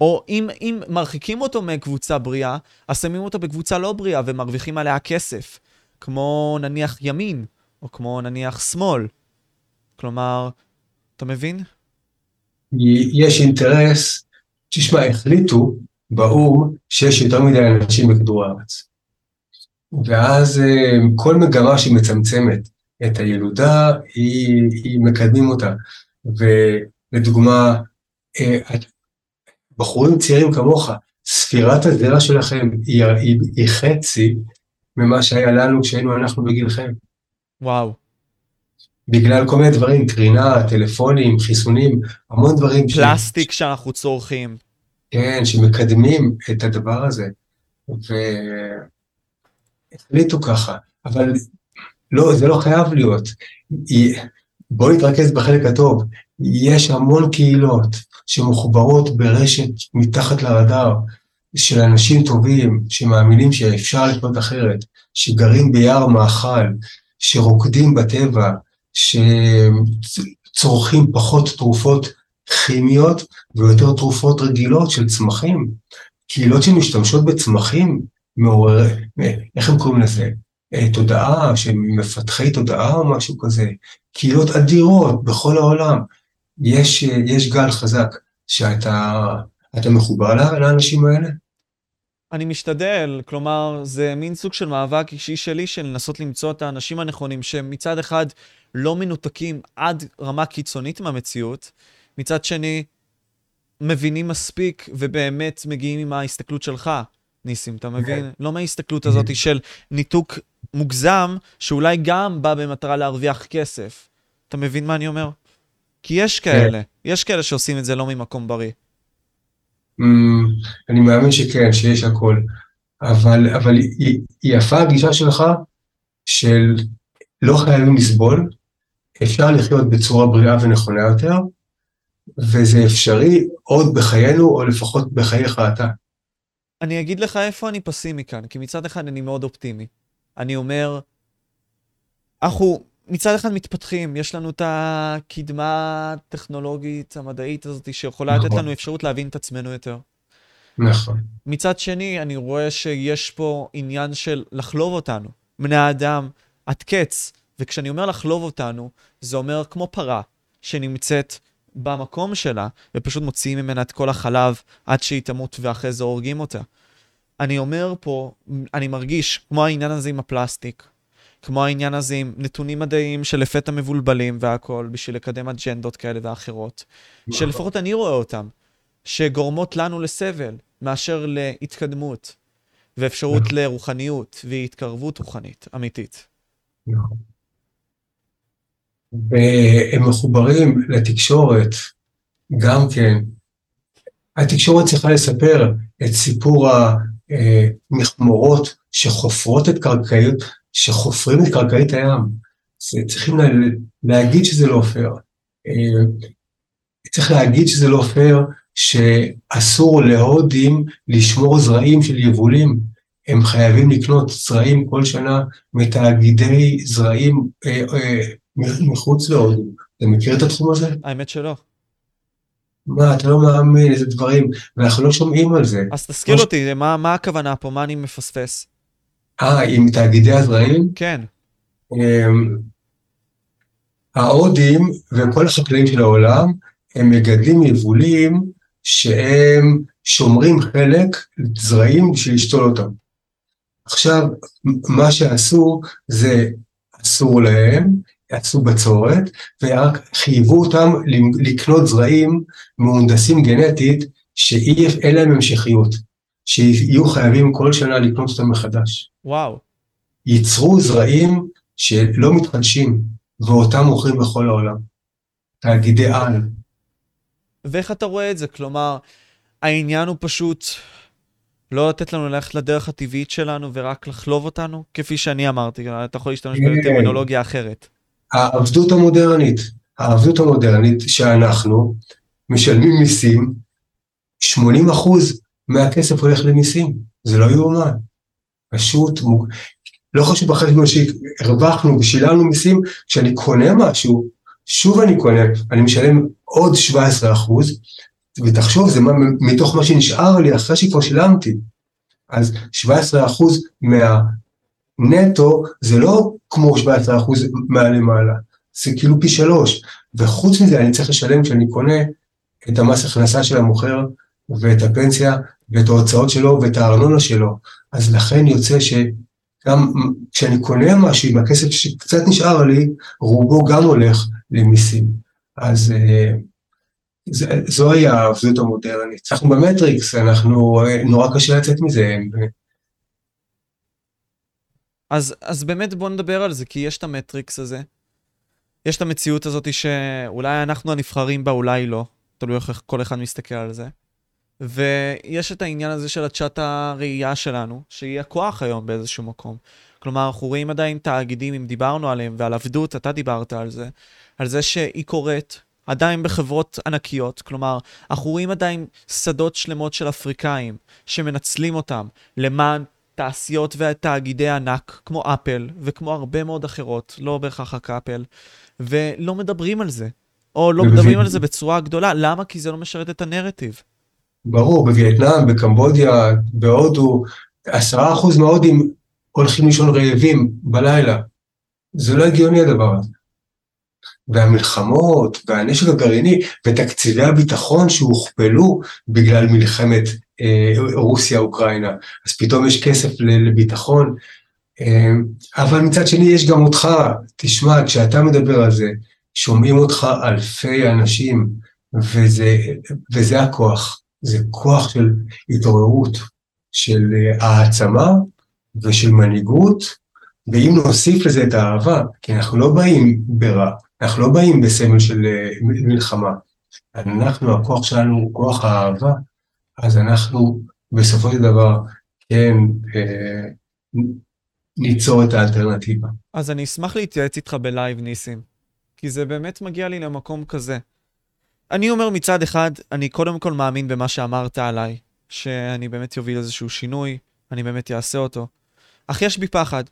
או אם, אם מרחיקים אותו מקבוצה בריאה, אז שמים אותו בקבוצה לא בריאה ומרוויחים עליה כסף, כמו נניח ימין, או כמו נניח שמאל. כלומר, אתה מבין? יש אינטרס, תשמע, החליטו באו"ם שיש יותר מדי אנשים בכדור הארץ. ואז אה, כל מגמה שמצמצמת את הילודה, היא, היא מקדמים אותה. ולדוגמה, אה, בחורים צעירים כמוך, ספירת הזרע שלכם היא, היא, היא חצי ממה שהיה לנו כשהיינו אנחנו בגילכם. וואו. בגלל כל מיני דברים, קרינה, טלפונים, חיסונים, המון דברים. פלסטיק ש... שאנחנו צורכים. כן, שמקדמים את הדבר הזה. והחליטו ככה, אבל לא, זה לא חייב להיות. בואו נתרכז בחלק הטוב. יש המון קהילות שמחוברות ברשת מתחת לרדאר, של אנשים טובים, שמאמינים שאפשר לחיות אחרת, שגרים ביער מאכל, שרוקדים בטבע, שצורכים פחות תרופות כימיות ויותר תרופות רגילות של צמחים. קהילות שמשתמשות בצמחים מעורר, איך הם קוראים לזה? אה, תודעה, שמפתחי תודעה או משהו כזה. קהילות אדירות בכל העולם. יש, יש גל חזק שאתה אתה מחובר לאנשים האלה? אני משתדל, כלומר, זה מין סוג של מאבק אישי שלי של לנסות למצוא את האנשים הנכונים, שמצד אחד לא מנותקים עד רמה קיצונית מהמציאות, מצד שני, מבינים מספיק ובאמת מגיעים עם ההסתכלות שלך, ניסים, אתה מבין? כן. לא מההסתכלות הזאת של ניתוק מוגזם, שאולי גם בא במטרה להרוויח כסף. אתה מבין מה אני אומר? כי יש כן. כאלה, יש כאלה שעושים את זה לא ממקום בריא. אמ, אני מאמין שכן, שיש הכל. אבל, אבל יפה הגישה שלך של לא חייבים לסבול, אפשר לחיות בצורה בריאה ונכונה יותר, וזה אפשרי עוד בחיינו, או לפחות בחייך אתה. אני אגיד לך איפה אני פסימי כאן, כי מצד אחד אני מאוד אופטימי. אני אומר, אנחנו מצד אחד מתפתחים, יש לנו את הקדמה הטכנולוגית המדעית הזאת שיכולה לתת נכון. לנו אפשרות להבין את עצמנו יותר. נכון. מצד שני, אני רואה שיש פה עניין של לחלוב אותנו, בני האדם, עד קץ. וכשאני אומר לחלוב אותנו, זה אומר כמו פרה שנמצאת במקום שלה, ופשוט מוציאים ממנה את כל החלב עד שהיא תמות ואחרי זה הורגים אותה. אני אומר פה, אני מרגיש כמו העניין הזה עם הפלסטיק, כמו העניין הזה עם נתונים מדעיים שלפתע מבולבלים והכול, בשביל לקדם אג'נדות כאלה ואחרות, שלפחות אני רואה אותם, שגורמות לנו לסבל, מאשר להתקדמות, ואפשרות נכון. לרוחניות והתקרבות רוחנית אמיתית. נכון. והם מחוברים לתקשורת, גם כן. התקשורת צריכה לספר את סיפור המכמורות שחופרות את קרקעית, שחופרים את קרקעית הים. צריכים לה, להגיד שזה לא פייר. אה, צריך להגיד שזה לא פייר, שאסור להודים לשמור זרעים של יבולים. הם חייבים לקנות זרעים כל שנה מתאגידי זרעים אה, אה, מחוץ להודו. אתה מכיר את התחום הזה? האמת שלא. מה, אתה לא מאמין איזה דברים, ואנחנו לא שומעים על זה. אז כמו ש- אותי, מה, מה הכוונה פה? מה אני מפספס? אה, עם תאגידי הזרעים? כן. אמ, ההודים וכל החקלאים של העולם, הם מגדלים יבולים שהם שומרים חלק זרעים בשביל לשתול אותם. עכשיו, מה שעשו זה אסור להם, עשו בצורת, ורק חייבו אותם לקנות זרעים מהונדסים גנטית שאין להם המשכיות, שיהיו חייבים כל שנה לקנות אותם מחדש. וואו. ייצרו זרעים שלא מתחדשים, ואותם מוכרים בכל העולם. תאגידי על. ואיך אתה רואה את זה? כלומר, העניין הוא פשוט לא לתת לנו ללכת לדרך הטבעית שלנו ורק לחלוב אותנו? כפי שאני אמרתי, אתה יכול להשתמש כן. בטרמינולוגיה אחרת. העבדות המודרנית, העבדות המודרנית שאנחנו משלמים מיסים, 80 אחוז מהכסף הולך למיסים, זה לא יאומן. פשוט, לא חשוב בחשבון שהרווחנו ושילמנו מיסים, כשאני קונה משהו, שוב אני קונה, אני משלם עוד 17 אחוז, ותחשוב, זה מה, מתוך מה שנשאר לי אחרי שכבר שילמתי. אז 17 אחוז מהנטו, זה לא כמו 17 אחוז מהלמעלה, זה כאילו פי שלוש. וחוץ מזה, אני צריך לשלם כשאני קונה את המס הכנסה של המוכר, ואת הפנסיה, ואת ההוצאות שלו, ואת הארנונה שלו. אז לכן יוצא שגם כשאני קונה משהו עם הכסף שקצת נשאר לי, רובו גם הולך למיסים. אז אה, זוהי העבדות המודרנית. אנחנו במטריקס, אנחנו, אה, נורא קשה לצאת מזה. אז, אז באמת בוא נדבר על זה, כי יש את המטריקס הזה. יש את המציאות הזאת שאולי אנחנו הנבחרים בה, אולי לא. תלוי איך כל אחד מסתכל על זה. ויש את העניין הזה של הצ'אט הראייה שלנו, שהיא הכוח היום באיזשהו מקום. כלומר, אנחנו רואים עדיין תאגידים, אם דיברנו עליהם, ועל עבדות, אתה דיברת על זה, על זה שהיא קורית עדיין בחברות ענקיות. כלומר, אנחנו רואים עדיין שדות שלמות של אפריקאים שמנצלים אותם למען תעשיות ותאגידי ענק, כמו אפל וכמו הרבה מאוד אחרות, לא בהכרח רק אפל, ולא מדברים על זה. או לא מדברים על זה בצורה גדולה. למה? כי זה לא משרת את הנרטיב. ברור, בווייטנאם, בקמבודיה, בהודו, עשרה אחוז מההודים הולכים לישון רעבים בלילה. זה לא הגיוני הדבר הזה. והמלחמות, והנשק הגרעיני, ותקציבי הביטחון שהוכפלו בגלל מלחמת אה, רוסיה-אוקראינה, אז פתאום יש כסף לביטחון. אמ, אבל מצד שני יש גם אותך, תשמע, כשאתה מדבר על זה, שומעים אותך אלפי אנשים, וזה, וזה הכוח, זה כוח של התעוררות, של אה, העצמה ושל מנהיגות, ואם נוסיף לזה את האהבה, כי אנחנו לא באים ברע, אנחנו לא באים בסמל של אה, מלחמה, אנחנו, הכוח שלנו הוא כוח האהבה, אז אנחנו בסופו של דבר כן אה, ניצור את האלטרנטיבה. אז אני אשמח להתייעץ איתך בלייב, ניסים, כי זה באמת מגיע לי למקום כזה. אני אומר מצד אחד, אני קודם כל מאמין במה שאמרת עליי, שאני באמת אוביל איזשהו שינוי, אני באמת אעשה אותו. אך יש בי פחד.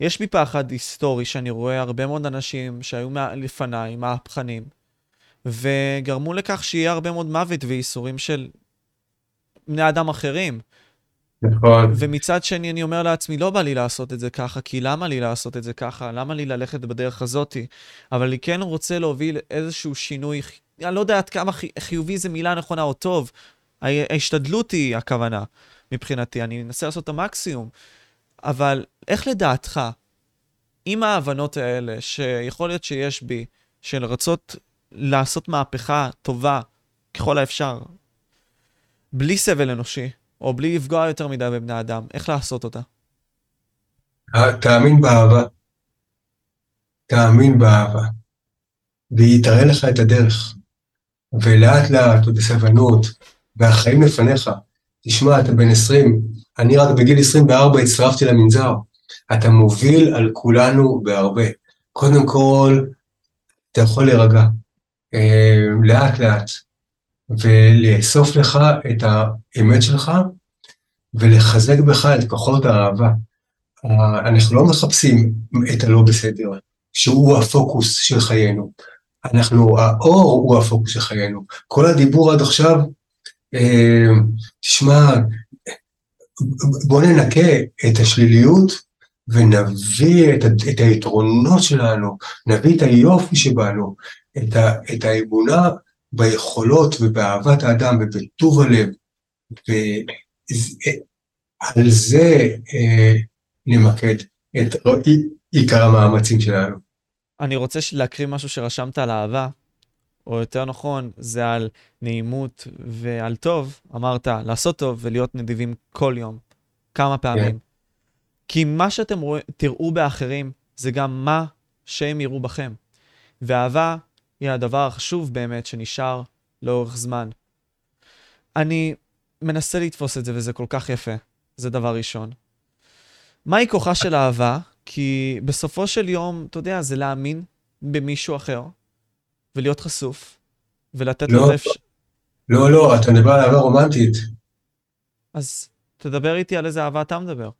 יש בי פחד היסטורי שאני רואה הרבה מאוד אנשים שהיו לפניי, מהפכנים, וגרמו לכך שיהיה הרבה מאוד מוות וייסורים של בני אדם אחרים. נכון. ומצד שני אני אומר לעצמי, לא בא לי לעשות את זה ככה, כי למה לי לעשות את זה ככה? למה לי ללכת בדרך הזאתי? אבל אני כן רוצה להוביל איזשהו שינוי, אני לא יודע עד כמה חיובי זה מילה נכונה או טוב. ההשתדלות היא הכוונה מבחינתי, אני אנסה לעשות את המקסימום. אבל איך לדעתך, עם ההבנות האלה, שיכול להיות שיש בי, של רצות לעשות מהפכה טובה ככל האפשר, בלי סבל אנושי, או בלי לפגוע יותר מדי בבני אדם, איך לעשות אותה? תאמין באהבה. תאמין באהבה. והיא תראה לך את הדרך. ולאט לאט ובסבלנות, והחיים לפניך. תשמע, אתה בן 20, אני רק בגיל 24 הצטרפתי למנזר. אתה מוביל על כולנו בהרבה. קודם כל, אתה יכול להירגע. אה, לאט לאט. ולאסוף לך את האמת שלך ולחזק בך את כוחות האהבה. אנחנו לא מחפשים את הלא בסדר, שהוא הפוקוס של חיינו. אנחנו, האור הוא הפוקוס של חיינו. כל הדיבור עד עכשיו, אה, תשמע, בוא ננקה את השליליות ונביא את, את היתרונות שלנו, נביא את היופי שבנו, את, ה, את האמונה ביכולות ובאהבת האדם ובטוב הלב, ועל זה אה, נמקד את עיקר המאמצים שלנו. אני רוצה להקריא משהו שרשמת על אהבה, או יותר נכון, זה על נעימות ועל טוב. אמרת, לעשות טוב ולהיות נדיבים כל יום, כמה פעמים. Yeah. כן. כי מה שאתם רוא... תראו באחרים, זה גם מה שהם יראו בכם. ואהבה היא הדבר החשוב באמת שנשאר לאורך זמן. אני מנסה לתפוס את זה, וזה כל כך יפה. זה דבר ראשון. מהי כוחה של אהבה? כי בסופו של יום, אתה יודע, זה להאמין במישהו אחר, ולהיות חשוף, ולתת לא, לו... אפשר... לא, לא, אתה מדבר על אהבה רומנטית. אז תדבר איתי על איזה אהבה אתה מדבר.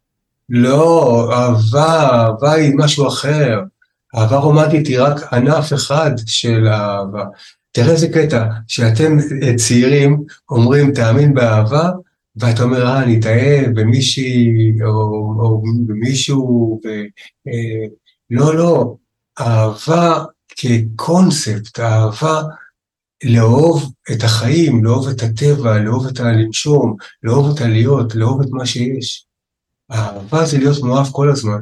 לא, אהבה, אהבה היא משהו אחר. אהבה רומנטית היא רק ענף אחד של האהבה. תראה איזה קטע, שאתם אה, צעירים אומרים תאמין באהבה, ואתה אומר, אה, אני אתאהב במישהי או, או במישהו, ו... אה, לא, לא, אהבה כקונספט, אהבה לאהוב את החיים, לאהוב את הטבע, לאהוב את הלנשום, לאהוב את הלהיות, לאהוב את מה שיש. אהבה זה להיות מאוהב כל הזמן.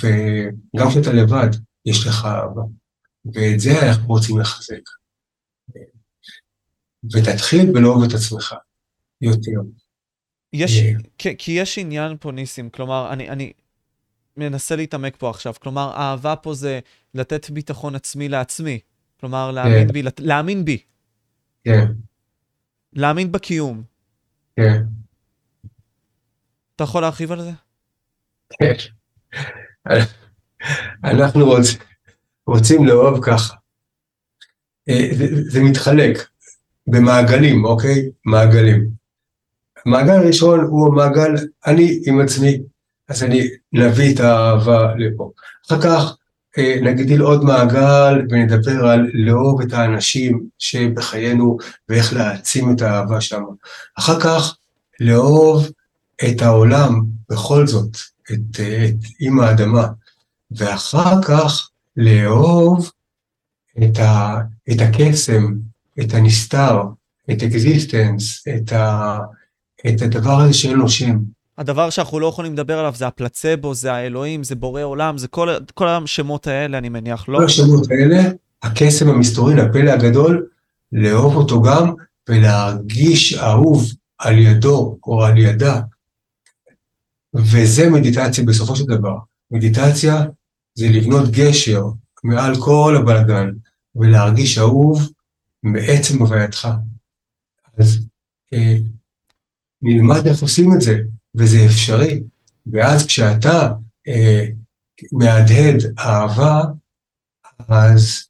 וגם כשאתה לבד, יש לך אהבה. ואת זה אנחנו רוצים לחזק. ותתחיל בלאהוב את עצמך יותר. יש, אה. כי, כי יש עניין פה, ניסים, כלומר, אני, אני מנסה להתעמק פה עכשיו, כלומר, אהבה פה זה לתת ביטחון עצמי לעצמי, כלומר, להאמין כן. בי, להאמין בי. כן. להאמין בקיום. כן. אתה יכול להרחיב על זה? כן. אנחנו רוצ, רוצים לאהוב ככה. אה, זה, מתחלק במעגלים, אוקיי? מעגלים. המעגל הראשון הוא המעגל אני עם עצמי, אז אני נביא את האהבה לפה. אחר כך אה, נגדיל עוד מעגל ונדבר על לאהוב את האנשים שבחיינו ואיך להעצים את האהבה שם. אחר כך לאהוב את העולם בכל זאת, את, את עם האדמה, ואחר כך לאהוב את, ה, את הקסם, את הנסתר, את existence, את, ה, את הדבר הזה שאין לו שם. הדבר שאנחנו לא יכולים לדבר עליו זה הפלצבו, זה האלוהים, זה בורא עולם, זה כל, כל השמות האלה, אני מניח, לא? כל השמות האלה, הקסם המסתורין, הפלא הגדול, לאהוב אותו גם ולהרגיש אהוב על ידו או על ידה. וזה מדיטציה בסופו של דבר. מדיטציה זה לבנות גשר מעל כל הבלגן ולהרגיש אהוב מעצם הווייתך. אז אה, נלמד איך עושים את זה, וזה אפשרי. ואז כשאתה אה, מהדהד אהבה, אז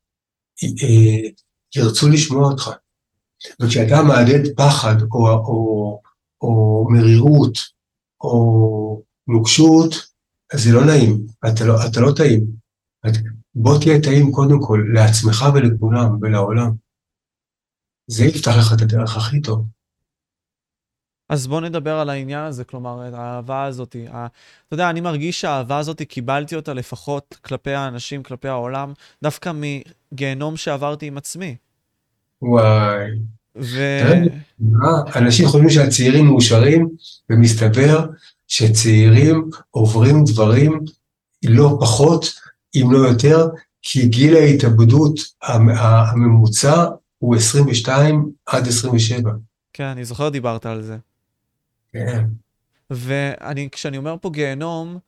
אה, ירצו לשמוע אותך. וכשאתה מהדהד פחד או, או, או מרירות או נוקשות, זה לא נעים, אתה לא, אתה לא טעים. בוא תהיה טעים קודם כל לעצמך ולכולם ולעולם. זה יפתח לך את הדרך הכי טוב. אז בוא נדבר על העניין הזה, כלומר, את האהבה הזאת. אתה יודע, אני מרגיש שהאהבה הזאת, קיבלתי אותה לפחות כלפי האנשים, כלפי העולם, דווקא מגיהנום שעברתי עם עצמי. וואי. ו... אנשים חושבים שהצעירים מאושרים, ומסתבר שצעירים עוברים דברים לא פחות, אם לא יותר, כי גיל ההתאבדות הממוצע הוא 22 עד 27. כן, אני זוכר דיברת על זה. כן. וכשאני אומר פה גיהנום,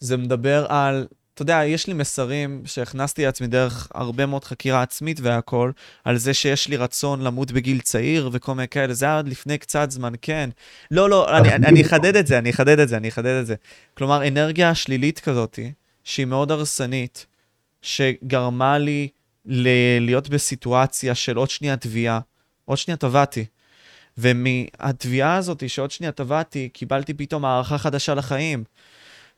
זה מדבר על אתה יודע, יש לי מסרים שהכנסתי לעצמי דרך הרבה מאוד חקירה עצמית והכול, על זה שיש לי רצון למות בגיל צעיר וכל מיני כאלה, זה היה עד לפני קצת זמן, כן. לא, לא, אני, אני אחדד את זה, אני אחדד את זה, אני אחדד את זה. כלומר, אנרגיה שלילית כזאת, שהיא מאוד הרסנית, שגרמה לי ל- להיות בסיטואציה של עוד שנייה תביעה, עוד שנייה טבעתי. ומהתביעה הזאת, שעוד שנייה טבעתי, קיבלתי פתאום הערכה חדשה לחיים.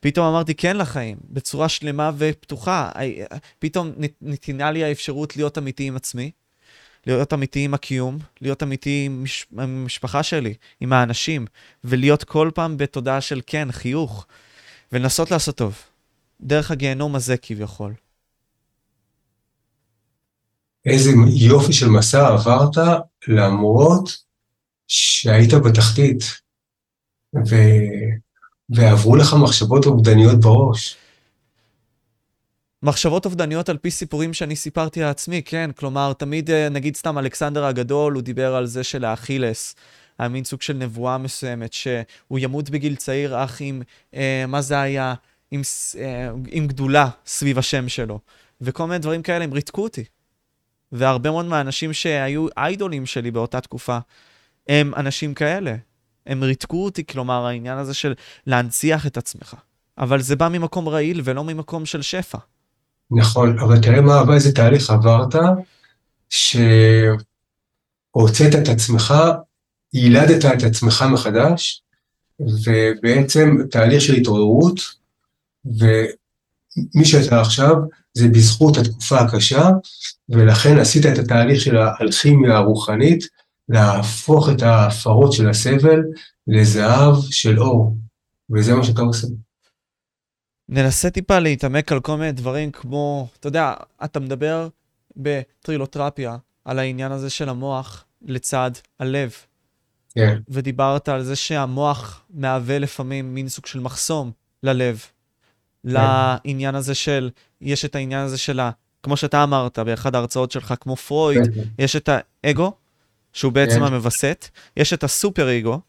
פתאום אמרתי כן לחיים, בצורה שלמה ופתוחה. פתאום נתינה לי האפשרות להיות אמיתי עם עצמי, להיות אמיתי עם הקיום, להיות אמיתי עם, מש... עם המשפחה שלי, עם האנשים, ולהיות כל פעם בתודעה של כן, חיוך, ולנסות לעשות טוב. דרך הגיהנום הזה כביכול. איזה יופי של מסע עברת למרות שהיית בתחתית. ו... ועברו לך מחשבות אובדניות בראש. מחשבות אובדניות על פי סיפורים שאני סיפרתי לעצמי, כן. כלומר, תמיד, אה, נגיד סתם אלכסנדר הגדול, הוא דיבר על זה של האכילס. היה מין סוג של נבואה מסוימת, שהוא ימות בגיל צעיר, אך עם, אה, מה זה היה? עם, אה, עם גדולה סביב השם שלו. וכל מיני דברים כאלה, הם ריתקו אותי. והרבה מאוד מהאנשים שהיו איידולים שלי באותה תקופה, הם אנשים כאלה. הם ריתקו אותי, כלומר, העניין הזה של להנציח את עצמך. אבל זה בא ממקום רעיל ולא ממקום של שפע. נכון, אבל תראה מה עבר, איזה תהליך עברת, שהוצאת את עצמך, ילדת את עצמך מחדש, ובעצם תהליך של התעוררות, ומי שאתה עכשיו, זה בזכות התקופה הקשה, ולכן עשית את התהליך של האלכימיה הרוחנית, להפוך את ההפרות של הסבל לזהב של אור, וזה מה שאתה עושה. ננסה טיפה להתעמק על כל מיני דברים כמו, אתה יודע, אתה מדבר בטרילותרפיה על העניין הזה של המוח לצד הלב. כן. Yeah. ודיברת על זה שהמוח מהווה לפעמים מין סוג של מחסום ללב. Yeah. כן. לעניין הזה של, יש את העניין הזה של ה... כמו שאתה אמרת באחד ההרצאות שלך, כמו פרויד, yeah. כן. יש את האגו, שהוא בעצם yeah. המווסת, יש את הסופר איגו,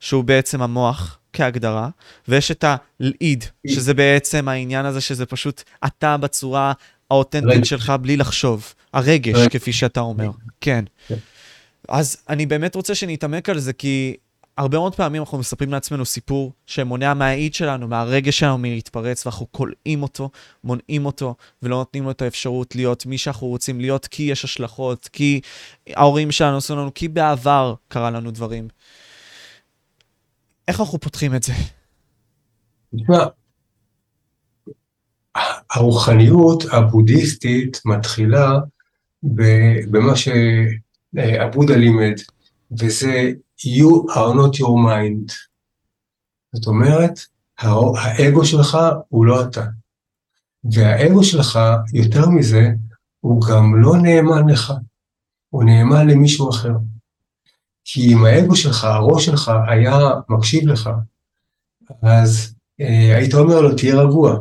שהוא בעצם המוח כהגדרה, ויש את הלעיד, שזה בעצם העניין הזה שזה פשוט אתה בצורה האותנטית שלך בלי לחשוב. הרגש, כפי שאתה אומר. כן. כן. אז אני באמת רוצה שנתעמק על זה, כי הרבה מאוד פעמים אנחנו מספרים לעצמנו סיפור שמונע מהאיד שלנו, מהרגש שלנו מלהתפרץ, ואנחנו כולאים אותו, מונעים אותו, ולא נותנים לו את האפשרות להיות מי שאנחנו רוצים להיות, כי יש השלכות, כי ההורים שלנו עשו לנו, כי בעבר קרה לנו דברים. איך אנחנו פותחים את זה? הרוחניות הבודהיסטית מתחילה במה שעבודה לימד, וזה you are not your mind. זאת אומרת, האגו שלך הוא לא אתה. והאגו שלך, יותר מזה, הוא גם לא נאמן לך, הוא נאמן למישהו אחר. כי אם האגו שלך, הראש שלך, היה מקשיב לך, אז אה, היית אומר לו, תהיה רגוע.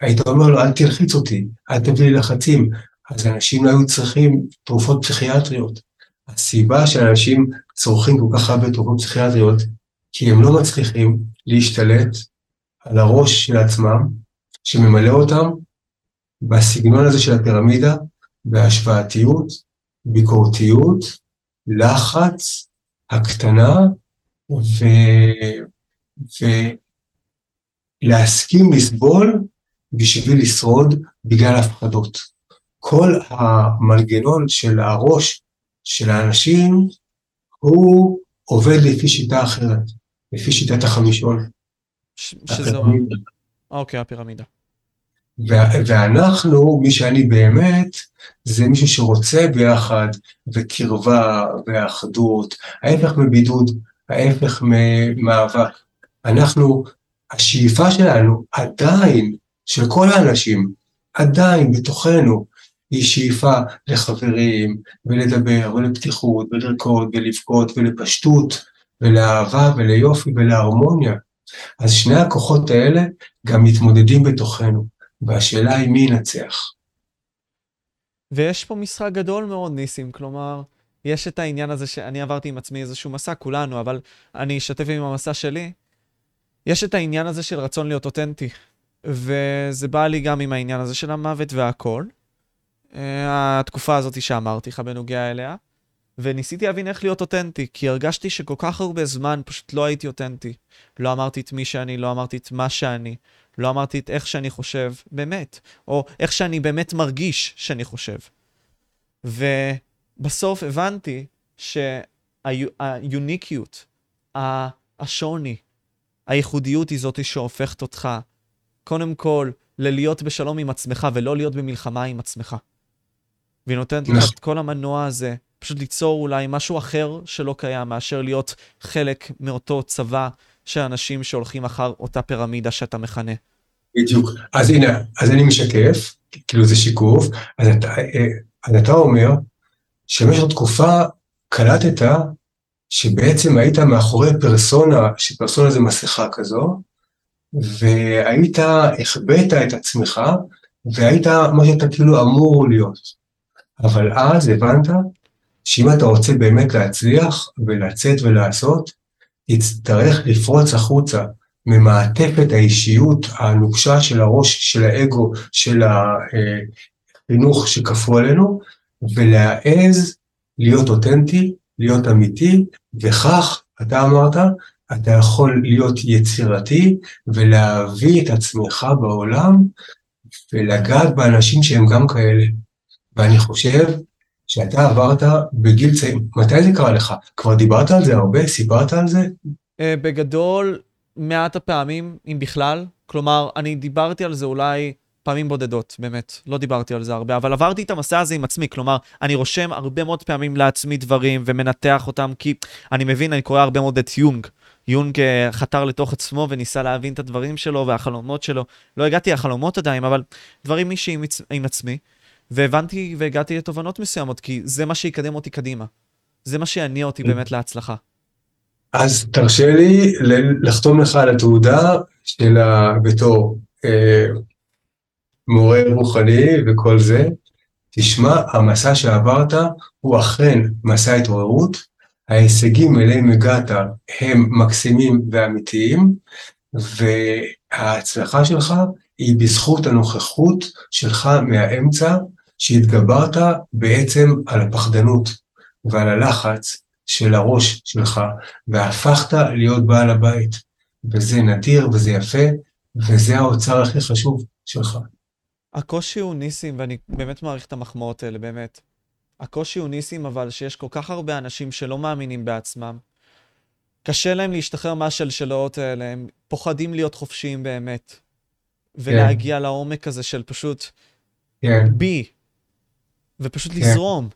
היית אומר לו, אל תלחיץ אותי, אל תביא לי לחצים. אז אנשים היו צריכים תרופות פסיכיאטריות. הסיבה שאנשים צורכים כל כך הרבה תרופות פסיכיאטריות, כי הם לא מצליחים להשתלט על הראש של עצמם, שממלא אותם בסגנון הזה של הפירמידה, בהשוואתיות, ביקורתיות, לחץ, הקטנה, ו... ולהסכים לסבול בשביל לשרוד בגלל הפחדות. כל המנגנון של הראש של האנשים הוא עובד לפי שיטה אחרת, לפי שיטת החמישון. שזה... אוקיי, הפירמידה. ואנחנו, מי שאני באמת, זה מישהו שרוצה ביחד, וקרבה, ואחדות, ההפך מבידוד, ההפך ממאבק. אנחנו, השאיפה שלנו עדיין, של כל האנשים, עדיין בתוכנו, היא שאיפה לחברים, ולדבר, ולפתיחות, ולרקוד, ולבכות, ולפשטות, ולאהבה, וליופי, ולהרמוניה. אז שני הכוחות האלה גם מתמודדים בתוכנו. והשאלה היא מי ינצח. ויש פה משחק גדול מאוד, ניסים, כלומר, יש את העניין הזה שאני עברתי עם עצמי איזשהו מסע, כולנו, אבל אני אשתף עם המסע שלי. יש את העניין הזה של רצון להיות אותנטי, וזה בא לי גם עם העניין הזה של המוות והכל. אה, התקופה הזאת שאמרתי לך בנוגע אליה, וניסיתי להבין איך להיות אותנטי, כי הרגשתי שכל כך הרבה זמן פשוט לא הייתי אותנטי. לא אמרתי את מי שאני, לא אמרתי את מה שאני, לא אמרתי את איך שאני חושב באמת, או איך שאני באמת מרגיש שאני חושב. ובסוף הבנתי שהיוניקיות, השוני, הייחודיות היא זאת שהופכת אותך, קודם כל, ללהיות בשלום עם עצמך ולא להיות במלחמה עם עצמך. והיא נותנת לך את כל המנוע הזה, פשוט ליצור אולי משהו אחר שלא קיים, מאשר להיות חלק מאותו צבא של אנשים שהולכים אחר אותה פירמידה שאתה מכנה. בדיוק. אז הנה, אז אני משקף, כאילו זה שיקוף, אז אתה, אז אתה אומר שבמשך תקופה קלטת שבעצם היית מאחורי פרסונה, שפרסונה זה מסכה כזו, והיית, החבאת את עצמך, והיית מה שאתה כאילו אמור להיות. אבל אז הבנת שאם אתה רוצה באמת להצליח ולצאת ולעשות, תצטרך לפרוץ החוצה ממעטפת האישיות הנוקשה של הראש, של האגו, של החינוך שכפו עלינו, ולהעז להיות אותנטי, להיות אמיתי, וכך, אתה אמרת, אתה יכול להיות יצירתי ולהביא את עצמך בעולם ולגעת באנשים שהם גם כאלה. ואני חושב שאתה עברת בגיל צעיר, מתי זה קרה לך? כבר דיברת על זה הרבה? סיפרת על זה? אה, בגדול, מעט הפעמים, אם בכלל. כלומר, אני דיברתי על זה אולי פעמים בודדות, באמת. לא דיברתי על זה הרבה, אבל עברתי את המסע הזה עם עצמי. כלומר, אני רושם הרבה מאוד פעמים לעצמי דברים ומנתח אותם, כי אני מבין, אני קורא הרבה מאוד את יונג. יונג אה, חתר לתוך עצמו וניסה להבין את הדברים שלו והחלומות שלו. לא הגעתי לחלומות עדיין, אבל דברים אישי עם, עם עצמי. והבנתי והגעתי לתובנות מסוימות, כי זה מה שיקדם אותי קדימה. זה מה שיניע אותי באמת להצלחה. אז תרשה לי לחתום לך על התעודה של בתור אה, מורה רוחני וכל זה. תשמע, המסע שעברת הוא אכן מסע התעוררות, ההישגים אליהם הגעת הם מקסימים ואמיתיים, וההצלחה שלך היא בזכות הנוכחות שלך מהאמצע, שהתגברת בעצם על הפחדנות ועל הלחץ של הראש שלך, והפכת להיות בעל הבית. וזה נדיר וזה יפה, וזה האוצר הכי חשוב שלך. הקושי הוא ניסים, ואני באמת מעריך את המחמאות האלה, באמת. הקושי הוא ניסים, אבל שיש כל כך הרבה אנשים שלא מאמינים בעצמם. קשה להם להשתחרר מהשלשלות האלה, הם פוחדים להיות חופשיים באמת. ולהגיע כן. לעומק הזה של פשוט כן. בי, ופשוט כן. לזרום.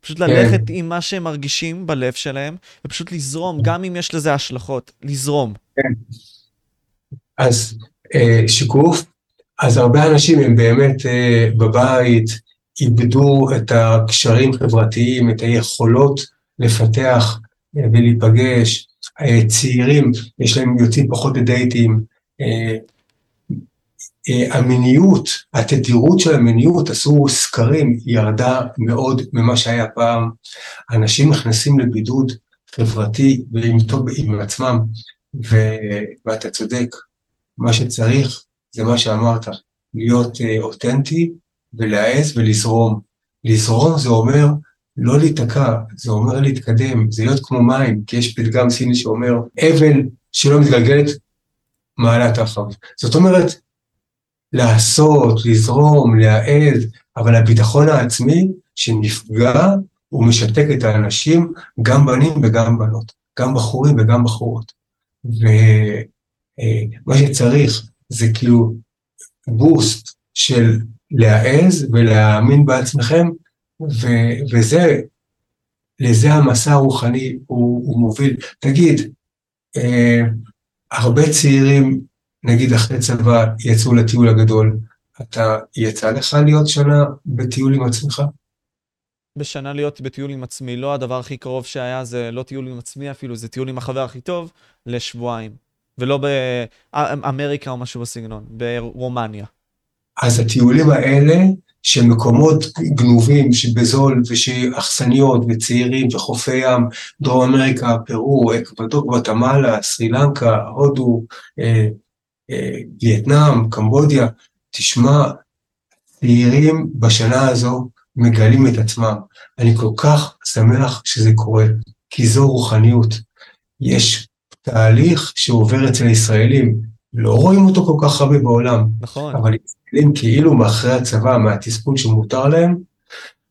פשוט כן. ללכת עם מה שהם מרגישים בלב שלהם, ופשוט לזרום, גם אם יש לזה השלכות, לזרום. כן. אז אה, שיקוף, אז הרבה אנשים הם באמת אה, בבית, איבדו את הקשרים החברתיים, את היכולות לפתח אה, ולהיפגש, צעירים, יש להם יוצאים פחות לדייטים, המיניות, התדירות של המיניות, עשו סקרים, ירדה מאוד ממה שהיה פעם. אנשים נכנסים לבידוד חברתי ועם עצמם, ו... ואתה צודק, מה שצריך זה מה שאמרת, להיות אותנטי ולהעז ולזרום. לזרום זה אומר לא להיתקע, זה אומר להתקדם, זה להיות כמו מים, כי יש פתגם סיני שאומר, אבן שלא מתגלגלת, מעלה תחב. זאת אומרת, לעשות, לזרום, להעז, אבל הביטחון העצמי שנפגע, הוא משתק את האנשים, גם בנים וגם בנות, גם בחורים וגם בחורות. ומה אה, שצריך זה כאילו בוסט של להעז ולהאמין בעצמכם, ו- וזה, לזה המסע הרוחני הוא, הוא מוביל. תגיד, אה, הרבה צעירים, נגיד אחרי צבא, יצאו לטיול הגדול. אתה, יצא לך להיות שנה בטיול עם עצמך? בשנה להיות בטיול עם עצמי, לא הדבר הכי קרוב שהיה זה לא טיול עם עצמי אפילו, זה טיול עם החבר הכי טוב לשבועיים. ולא באמריקה או משהו בסגנון, ברומניה. אז הטיולים האלה של מקומות גנובים שבזול ושאכסניות וצעירים וחופי ים, דרום אמריקה, פרו, אקוודור, גואטמלה, סרי לנקה, הודו, אה, וייטנאם, קמבודיה, תשמע, צעירים בשנה הזו מגלים את עצמם. אני כל כך שמח שזה קורה, כי זו רוחניות. יש תהליך שעובר אצל הישראלים, לא רואים אותו כל כך הרבה בעולם. נכון. אבל מסתכלים כאילו מאחרי הצבא, מהתסכול שמותר להם,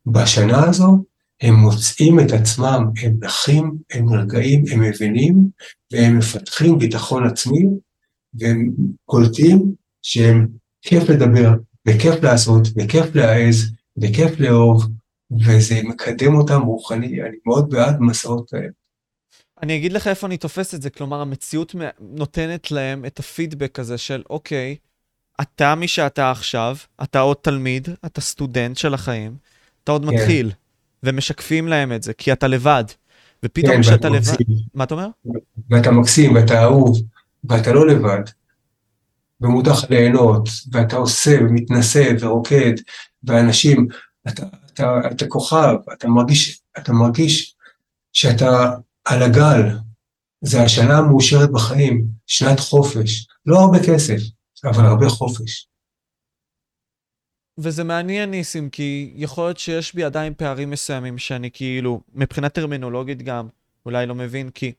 בשנה הזו הם מוצאים את עצמם, הם נחים, הם נרגעים, הם מבינים, והם מפתחים ביטחון עצמי, והם קולטים שהם כיף לדבר, וכיף לעשות, וכיף להעז, וכיף לאהוב, וזה מקדם אותם רוחני, אני מאוד בעד מסעות כאלה. אני אגיד לך איפה אני תופס את זה, כלומר, המציאות נותנת להם את הפידבק הזה של, אוקיי, אתה מי שאתה עכשיו, אתה עוד תלמיד, אתה סטודנט של החיים, אתה עוד כן. מתחיל, ומשקפים להם את זה, כי אתה לבד. ופתאום כן, כשאתה לבד... מה אתה אומר? ואתה מקסים, ואתה אהוב, ואתה לא לבד. ומותר לך ליהנות, ואתה עושה, ומתנשא, ורוקד, ואנשים, אתה, אתה, אתה כוכב, אתה מרגיש, אתה מרגיש שאתה על הגל. זה השנה המאושרת בחיים, שנת חופש. לא הרבה כסף, אבל הרבה חופש. וזה מעניין, ניסים, כי יכול להיות שיש בי עדיין פערים מסוימים שאני כאילו, מבחינה טרמינולוגית גם, אולי לא מבין, כי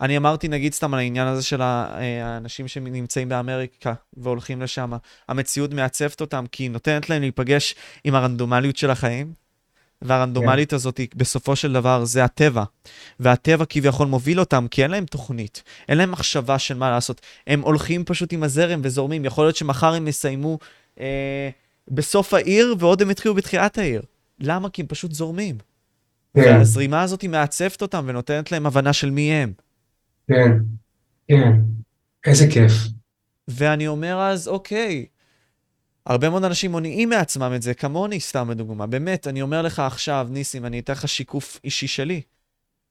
אני אמרתי, נגיד סתם על העניין הזה של אה, האנשים שנמצאים באמריקה והולכים לשם, המציאות מעצבת אותם, כי היא נותנת להם להיפגש עם הרנדומליות של החיים, והרנדומלית yeah. הזאת, בסופו של דבר, זה הטבע. והטבע כביכול מוביל אותם, כי אין להם תוכנית, אין להם מחשבה של מה לעשות. הם הולכים פשוט עם הזרם וזורמים. יכול להיות שמחר הם יסיימו אה, בסוף העיר, ועוד הם יתחילו בתחילת העיר. למה? כי הם פשוט זורמים. כן. והזרימה הזאת מעצבת אותם ונותנת להם הבנה של מי הם. כן, כן. איזה כיף. ואני אומר אז, אוקיי, הרבה מאוד אנשים מונעים מעצמם את זה, כמוני סתם לדוגמה. באמת, אני אומר לך עכשיו, ניסים, אני אתן לך שיקוף אישי שלי.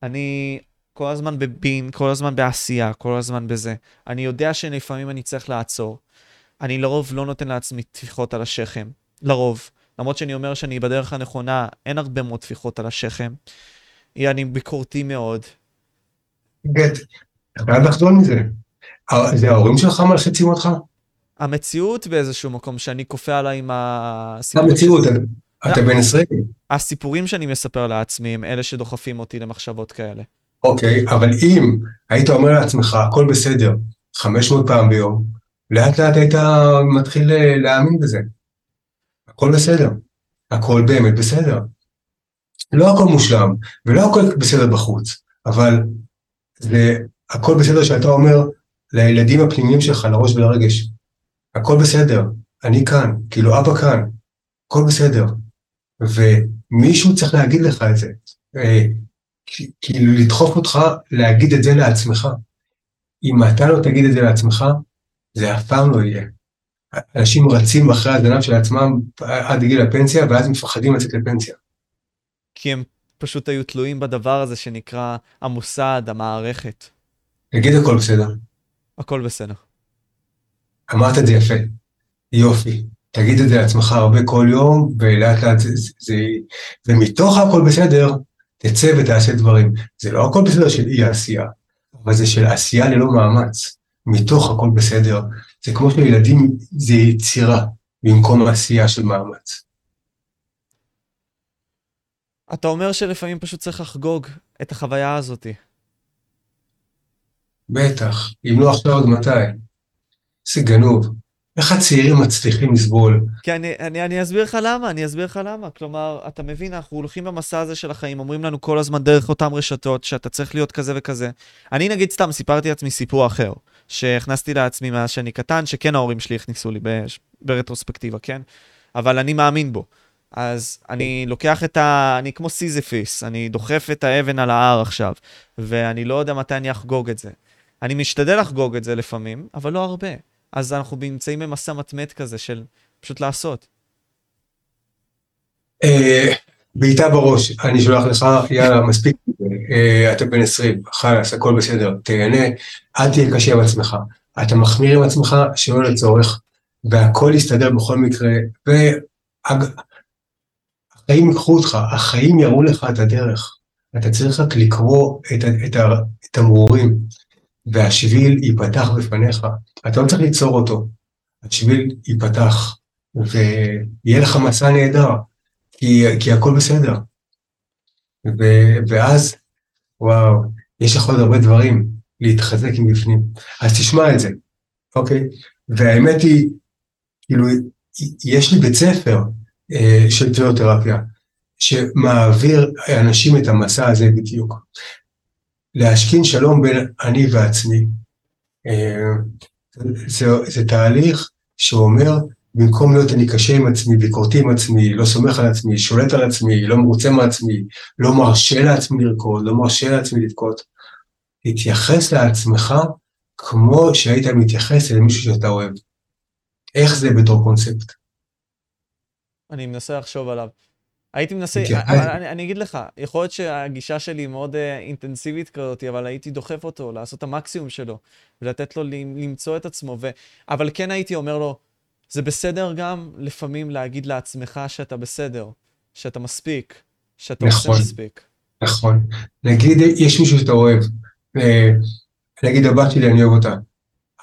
אני כל הזמן בבין, כל הזמן בעשייה, כל הזמן בזה. אני יודע שלפעמים אני צריך לעצור. אני לרוב לא נותן לעצמי טפיחות על השכם. לרוב. למרות שאני אומר שאני בדרך הנכונה, אין הרבה מאוד טפיחות על השכם. אני ביקורתי מאוד. אתה חייב לחזור מזה. זה ההורים שלך מלחיצים אותך? המציאות באיזשהו מקום שאני כופה עליי עם הסיפור... המציאות, אתה בן 20. הסיפורים שאני מספר לעצמי הם אלה שדוחפים אותי למחשבות כאלה. אוקיי, אבל אם היית אומר לעצמך, הכל בסדר, 500 פעם ביום, לאט לאט היית מתחיל להאמין בזה. הכל בסדר. הכל באמת בסדר. לא הכל מושלם, ולא הכל בסדר בחוץ, אבל זה הכל בסדר שאתה אומר לילדים הפנימיים שלך, לראש ולרגש, הכל בסדר, אני כאן, כאילו אבא כאן, הכל בסדר. ומישהו צריך להגיד לך את זה, אה, כאילו לדחוף אותך להגיד את זה לעצמך. אם אתה לא תגיד את זה לעצמך, זה אף פעם לא יהיה. אנשים רצים אחרי הזנב של עצמם עד גיל הפנסיה, ואז מפחדים לצאת לפנסיה. כי הם פשוט היו תלויים בדבר הזה שנקרא המוסד, המערכת. תגיד הכל בסדר. הכל בסדר. אמרת את זה יפה. יופי. תגיד את זה לעצמך הרבה כל יום, ולאט לאט זה, זה. ומתוך הכל בסדר, תצא ותעשה דברים. זה לא הכל בסדר של אי עשייה, אבל זה של עשייה ללא מאמץ. מתוך הכל בסדר. זה כמו שילדים, זה יצירה, במקום עשייה של מאמץ. אתה אומר שלפעמים פשוט צריך לחגוג את החוויה הזאתי. בטח, אם לא עכשיו עוד מתי. זה גנוב. איך הצעירים מצליחים לסבול? כי אני, אני, אני אסביר לך למה, אני אסביר לך למה. כלומר, אתה מבין, אנחנו הולכים במסע הזה של החיים, אומרים לנו כל הזמן דרך אותן רשתות, שאתה צריך להיות כזה וכזה. אני נגיד סתם סיפרתי לעצמי סיפור אחר, שהכנסתי לעצמי מאז שאני קטן, שכן ההורים שלי הכניסו לי ברטרוספקטיבה, כן? אבל אני מאמין בו. אז אני לוקח את ה... אני כמו סיזיפוס, אני דוחף את האבן על ההר עכשיו, ואני לא יודע מתי אני אחגוג את זה. אני משתדל לחגוג את זה לפעמים, אבל לא הרבה. אז אנחנו נמצאים במסע מתמיד כזה של פשוט לעשות. אה, בעיטה בראש, אני שולח לך, יאללה, מספיק, אה, אתה בן 20, חלאס, הכל בסדר, תהנה, אל תהיה קשה עם עצמך. אתה מחמיר עם עצמך שלא לצורך, והכל יסתדר בכל מקרה, והחיים ייקחו אותך, החיים יראו לך את הדרך. אתה צריך רק לקרוא את, את, את התמרורים, והשביל ייפתח בפניך. אתה לא צריך ליצור אותו, השביל ייפתח, ויהיה לך מסע נהדר, כי, כי הכל בסדר. ו, ואז, וואו, יש לך עוד הרבה דברים להתחזק מבפנים. אז תשמע את זה, אוקיי? והאמת היא, כאילו, יש לי בית ספר אה, של פיזיותרפיה, שמעביר אנשים את המסע הזה בדיוק. להשכין שלום בין אני ועצמי. אה, זה, זה תהליך שאומר, במקום להיות אני קשה עם עצמי, ביקורתי עם עצמי, לא סומך על עצמי, שולט על עצמי, לא מרוצה מעצמי, לא מרשה לעצמי לרקוד, לא מרשה לעצמי לבכות, תתייחס לעצמך כמו שהיית מתייחס אל מישהו שאתה אוהב. איך זה בתור קונספט? אני מנסה לחשוב עליו. הייתי מנסה, אני, אני, אני אגיד לך, יכול להיות שהגישה שלי מאוד uh, אינטנסיבית כזאת, אבל הייתי דוחף אותו לעשות את המקסימום שלו, ולתת לו למצוא את עצמו, ו... אבל כן הייתי אומר לו, זה בסדר גם לפעמים להגיד לעצמך שאתה בסדר, שאתה מספיק, שאתה נכון, עושה מספיק. נכון. נגיד, יש מישהו שאתה אוהב, אה, נגיד הבת שלי, אני אוהב אותה.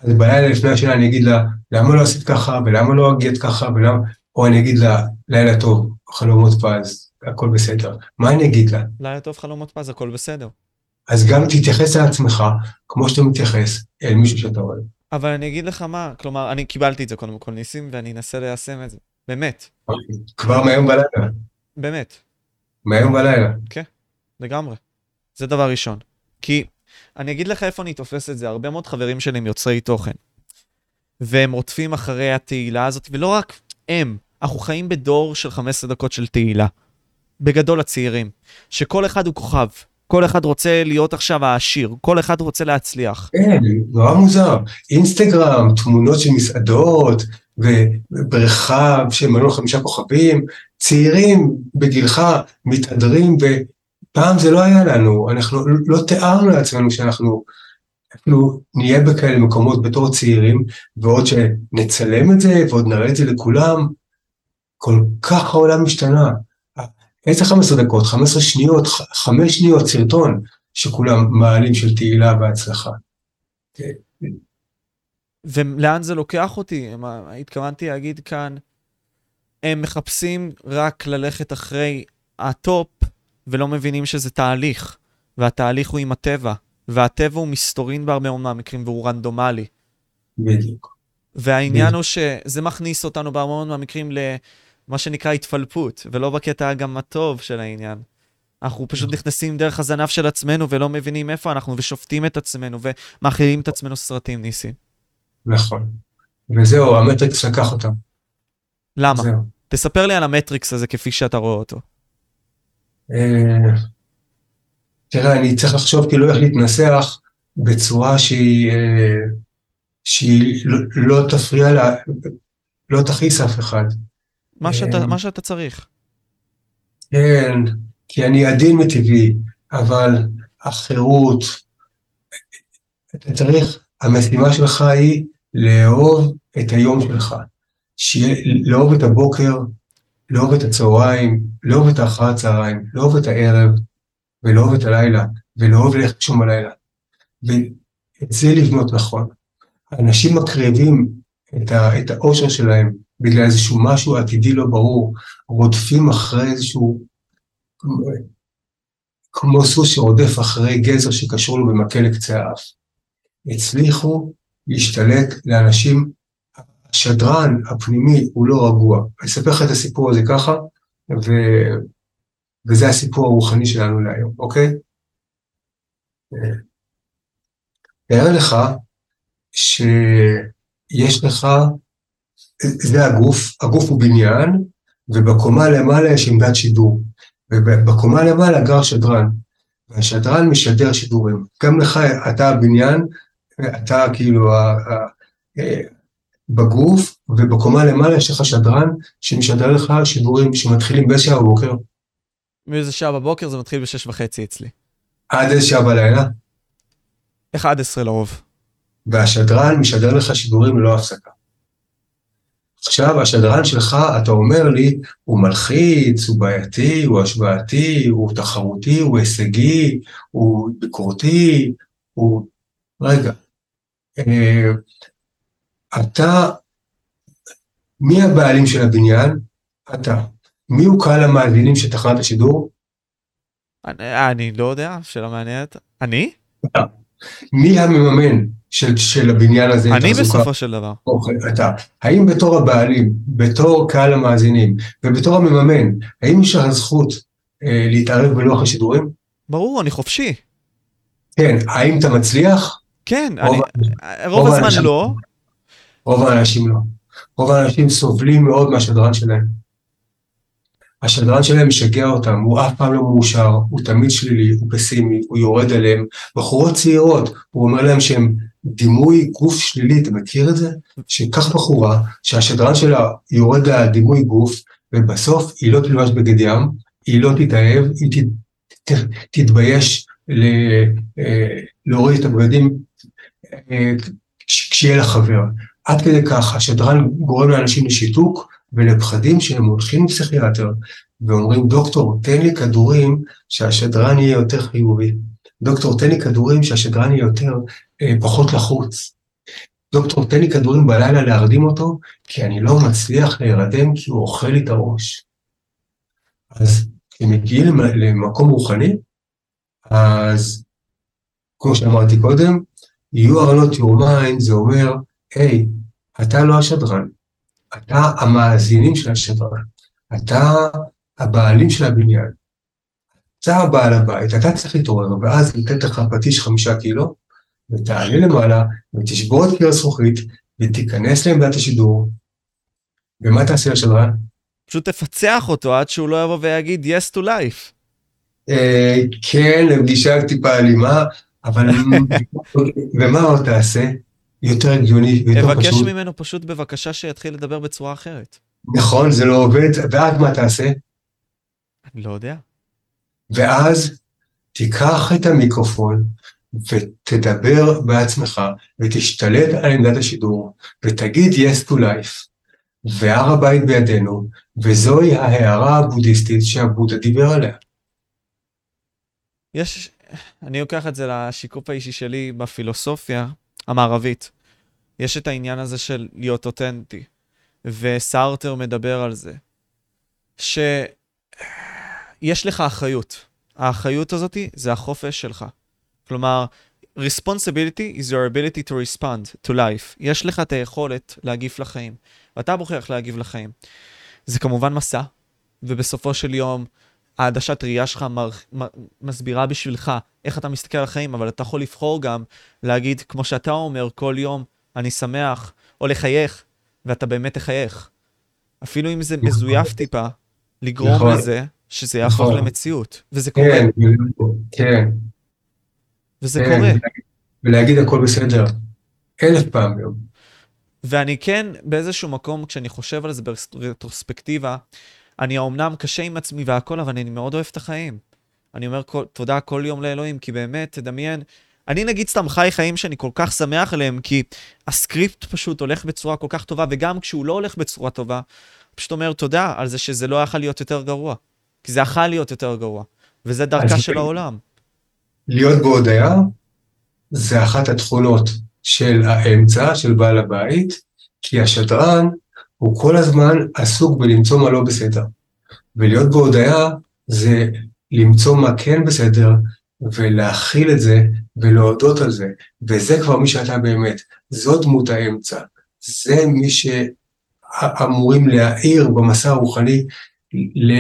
אז בלילה לפני השאלה אני אגיד לה, למה לא עשית ככה, ולמה לא הגית ככה, ולמה... או אני אגיד לה, לילה טוב, חלומות פז, הכל בסדר. מה אני אגיד לה? לילה טוב, חלומות פז, הכל בסדר. אז גם תתייחס לעצמך כמו שאתה מתייחס אל מישהו שאתה אוהב. אבל אני אגיד לך מה, כלומר, אני קיבלתי את זה קודם כל, ניסים, ואני אנסה ליישם את זה. באמת. אוקיי. כבר מהיום בלילה. באמת. מהיום בלילה. כן, לגמרי. זה דבר ראשון. כי אני אגיד לך איפה אני תופס את זה, הרבה מאוד חברים שלי הם יוצרי תוכן. והם רודפים אחרי התהילה הזאת, ולא רק הם, אנחנו חיים בדור של 15 דקות של תהילה. בגדול הצעירים. שכל אחד הוא כוכב. כל אחד רוצה להיות עכשיו העשיר, כל אחד רוצה להצליח. כן, נורא מוזר. אינסטגרם, תמונות של מסעדות, ובריכה של מלון חמישה כוכבים, צעירים בגילך מתהדרים, ופעם זה לא היה לנו, אנחנו לא תיארנו לעצמנו שאנחנו אפילו נהיה בכאלה מקומות בתור צעירים, ועוד שנצלם את זה, ועוד נראה את זה לכולם, כל כך העולם השתנה. איזה 15 דקות, 15 שניות, 5 שניות סרטון שכולם מעלים של תהילה והצלחה. ולאן זה לוקח אותי? התכוונתי להגיד כאן, הם מחפשים רק ללכת אחרי הטופ ולא מבינים שזה תהליך, והתהליך הוא עם הטבע, והטבע הוא מסתורין בהרבה מאוד מהמקרים והוא רנדומלי. בדיוק. והעניין בדיוק. הוא שזה מכניס אותנו בהרבה מאוד מהמקרים למה שנקרא התפלפות, ולא בקטע גם הטוב של העניין. אנחנו פשוט נכון. נכנסים דרך הזנב של עצמנו ולא מבינים איפה אנחנו, ושופטים את עצמנו ומאכילים את עצמנו סרטים, ניסי. נכון. וזהו, המטריקס לקח אותם. למה? זהו. תספר לי על המטריקס הזה כפי שאתה רואה אותו. אה, תראה, אני צריך לחשוב כאילו איך להתנסח בצורה שהיא, אה, שהיא לא, לא תפריע לה, לא תכעיס אף אחד. מה שאתה, אה, מה שאתה צריך. כן, כי אני עדין מטבעי, אבל החירות, אתה צריך, המשימה שלך היא לאהוב את היום שלך, שיהיה, לאהוב את הבוקר, לאהוב את הצהריים, לאהוב את האחר הצהריים, לאהוב את הערב, ולאהוב את הלילה, ולאהוב ללכת שום הלילה. ואת זה לבנות נכון. אנשים מקריבים את, ה, את האושר שלהם בגלל איזשהו משהו עתידי לא ברור, רודפים אחרי איזשהו, כמו סוס שרודף אחרי גזר שקשור לו במקל לקצה האף. הצליחו להשתלט לאנשים, השדרן הפנימי הוא לא רגוע. אני אספר לך את הסיפור הזה ככה, ו... וזה הסיפור הרוחני שלנו להיום, אוקיי? תאר לך שיש לך, זה הגוף, הגוף הוא בניין, ובקומה למעלה יש עמדת שידור, ובקומה למעלה גר שדרן, והשדרן משדר שידורים. גם לך, אתה הבניין, אתה כאילו בגוף, ובקומה למעלה יש לך שדרן שמשדר לך שידורים שמתחילים באיזה שעה בבוקר. מאיזה שעה בבוקר זה מתחיל בשש וחצי אצלי. עד איזה שעה בלילה? 11 לרוב. והשדרן משדר לך שידורים ללא הפסקה. עכשיו, השדרן שלך, אתה אומר לי, הוא מלחיץ, הוא בעייתי, הוא השוואתי, הוא תחרותי, הוא הישגי, הוא ביקורתי, הוא... רגע. אה, אתה, מי הבעלים של הבניין? אתה. מי הוא קהל המאזינים של תחנת השידור? אני, אני לא יודע, שאלה מעניינת. אני? מי המממן של, של הבניין הזה? אני בסופו של דבר. אוקיי, אתה. האם בתור הבעלים, בתור קהל המאזינים ובתור המממן, האם יש לך זכות אה, להתערב בלוח השידורים? ברור, אני חופשי. כן, האם אתה מצליח? כן, רוב, אני, רוב, רוב הזמן האנשים, לא. רוב האנשים לא. רוב האנשים סובלים מאוד מהשדרן שלהם. השדרן שלהם משגע אותם, הוא אף פעם לא מאושר, הוא תמיד שלילי, הוא פסימי, הוא יורד עליהם. בחורות צעירות, הוא אומר להם שהם דימוי גוף שלילי, אתה מכיר את זה? שקח בחורה, שהשדרן שלה יורד על דימוי גוף, ובסוף היא לא תלבש בגד ים, היא לא תתאהב, היא ת, ת, תתבייש ל, אה, להוריד את הבגדים אה, כשיהיה לה חבר. עד כדי כך, השדרן גורם לאנשים לשיתוק, ולפחדים שהם הולכים לפסיכיאטר ואומרים, דוקטור, תן לי כדורים שהשדרן יהיה יותר חיובי. דוקטור, תן לי כדורים שהשדרן יהיה יותר, אה, פחות לחוץ. דוקטור, תן לי כדורים בלילה להרדים אותו, כי אני לא מצליח להירדם כי הוא אוכל לי את הראש. אז כשהם מגיעים למקום רוחני, אז כמו שאמרתי קודם, you are not your mind, זה אומר, היי, hey, אתה לא השדרן, אתה המאזינים של השדרן, אתה הבעלים של הבניין, אתה הבעל הבית, אתה צריך להתעורר, ואז לתת לך פטיש חמישה קילו, ותעלה למעלה, ותשבור את קיר הזכוכית, ותיכנס לעמדת השידור, ומה תעשה לשדרן? פשוט תפצח אותו עד שהוא לא יבוא ויגיד yes to life. אה, כן, לפגישה טיפה אלימה, אבל ומה עוד תעשה? יותר הגיוני ויותר פשוט. אבקש ממנו פשוט בבקשה שיתחיל לדבר בצורה אחרת. נכון, זה לא עובד, ואז מה תעשה? אני לא יודע. ואז תיקח את המיקרופון ותדבר בעצמך ותשתלט על עמדת השידור ותגיד yes to life והר הבית בידינו וזוהי ההערה הבודהיסטית שהבודה דיבר עליה. יש, אני לוקח את זה לשיקוף האישי שלי בפילוסופיה, המערבית. יש את העניין הזה של להיות אותנטי, וסארטר מדבר על זה, שיש לך אחריות. האחריות הזאת זה החופש שלך. כלומר, responsibility is your ability to respond to life. יש לך את היכולת להגיב לחיים, ואתה בוחר איך להגיב לחיים. זה כמובן מסע, ובסופו של יום, העדשת ראייה שלך מר, מסבירה בשבילך איך אתה מסתכל על החיים, אבל אתה יכול לבחור גם להגיד, כמו שאתה אומר, כל יום, אני שמח, או לחייך, ואתה באמת תחייך. אפילו אם זה מזויף טיפה, לגרום נכון. לזה שזה יהפוך נכון. למציאות, וזה קורה. כן, כן. וזה כן, קורה. ולהגיד הכל בסדר, אלף פעם ביום. ואני כן, באיזשהו מקום, כשאני חושב על זה ברטרוספקטיבה, אני האומנם קשה עם עצמי והכל, אבל אני מאוד אוהב את החיים. אני אומר כל, תודה כל יום לאלוהים, כי באמת, תדמיין, אני נגיד סתם חי חיים שאני כל כך שמח עליהם, כי הסקריפט פשוט הולך בצורה כל כך טובה, וגם כשהוא לא הולך בצורה טובה, פשוט אומר תודה על זה שזה לא יכול להיות יותר גרוע. כי זה יכול להיות יותר גרוע, וזה דרכה של העולם. להיות בהודיה זה אחת התכונות של האמצע, של בעל הבית, כי השדרן הוא כל הזמן עסוק בלמצוא מה לא בסדר. ולהיות בהודיה זה למצוא מה כן בסדר, ולהכיל את זה, ולהודות על זה. וזה כבר מי שאתה באמת. זו דמות האמצע. זה מי שאמורים להאיר במסע הרוחני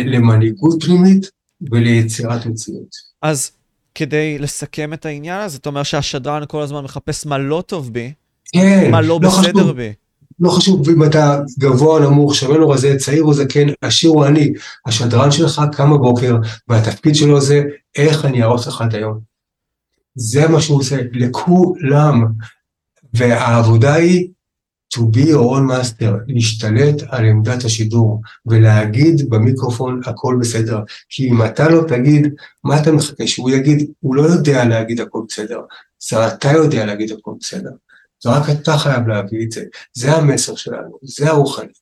למנהיגות פנימית וליצירת מציאות. אז כדי לסכם את העניין הזה, אתה אומר שהשדרן כל הזמן מחפש מה לא טוב בי, כן, מה לא, לא בסדר חשוב, בי. לא חשוב אם אתה גבוה או נמוך, שמן או רזה, צעיר או זקן, עשיר או עני, השדרן שלך קם בבוקר, והתפקיד שלו זה איך אני ארוס לך את היום. זה מה שהוא עושה לכולם, והעבודה היא to be your own master, להשתלט על עמדת השידור ולהגיד במיקרופון הכל בסדר. כי אם אתה לא תגיד, מה אתה מחכה? שהוא יגיד, הוא לא יודע להגיד הכל בסדר, זה אתה יודע להגיד הכל בסדר. זה רק אתה חייב להביא את זה. זה המסר שלנו, זה הרוחנית.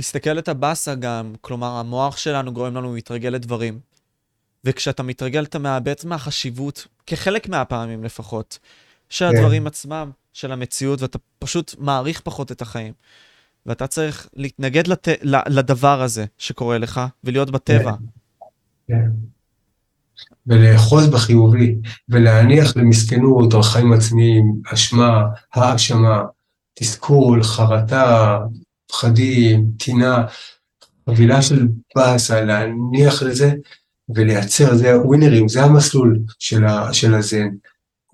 תסתכל את הבאסה גם, כלומר המוח שלנו גורם לנו להתרגל לדברים. וכשאתה מתרגל אתה מאבד מהחשיבות, כחלק מהפעמים לפחות, של כן. הדברים עצמם. של המציאות, ואתה פשוט מעריך פחות את החיים. ואתה צריך להתנגד לת... לדבר הזה שקורה לך, ולהיות בטבע. כן. ולאחוז בחיובי, ולהניח למסכנות על חיים עצמיים, אשמה, האשמה, תסכול, חרטה, פחדים, טינה, חבילה של באסה, להניח לזה ולייצר, זה הווינרים, זה המסלול של, ה, של הזן,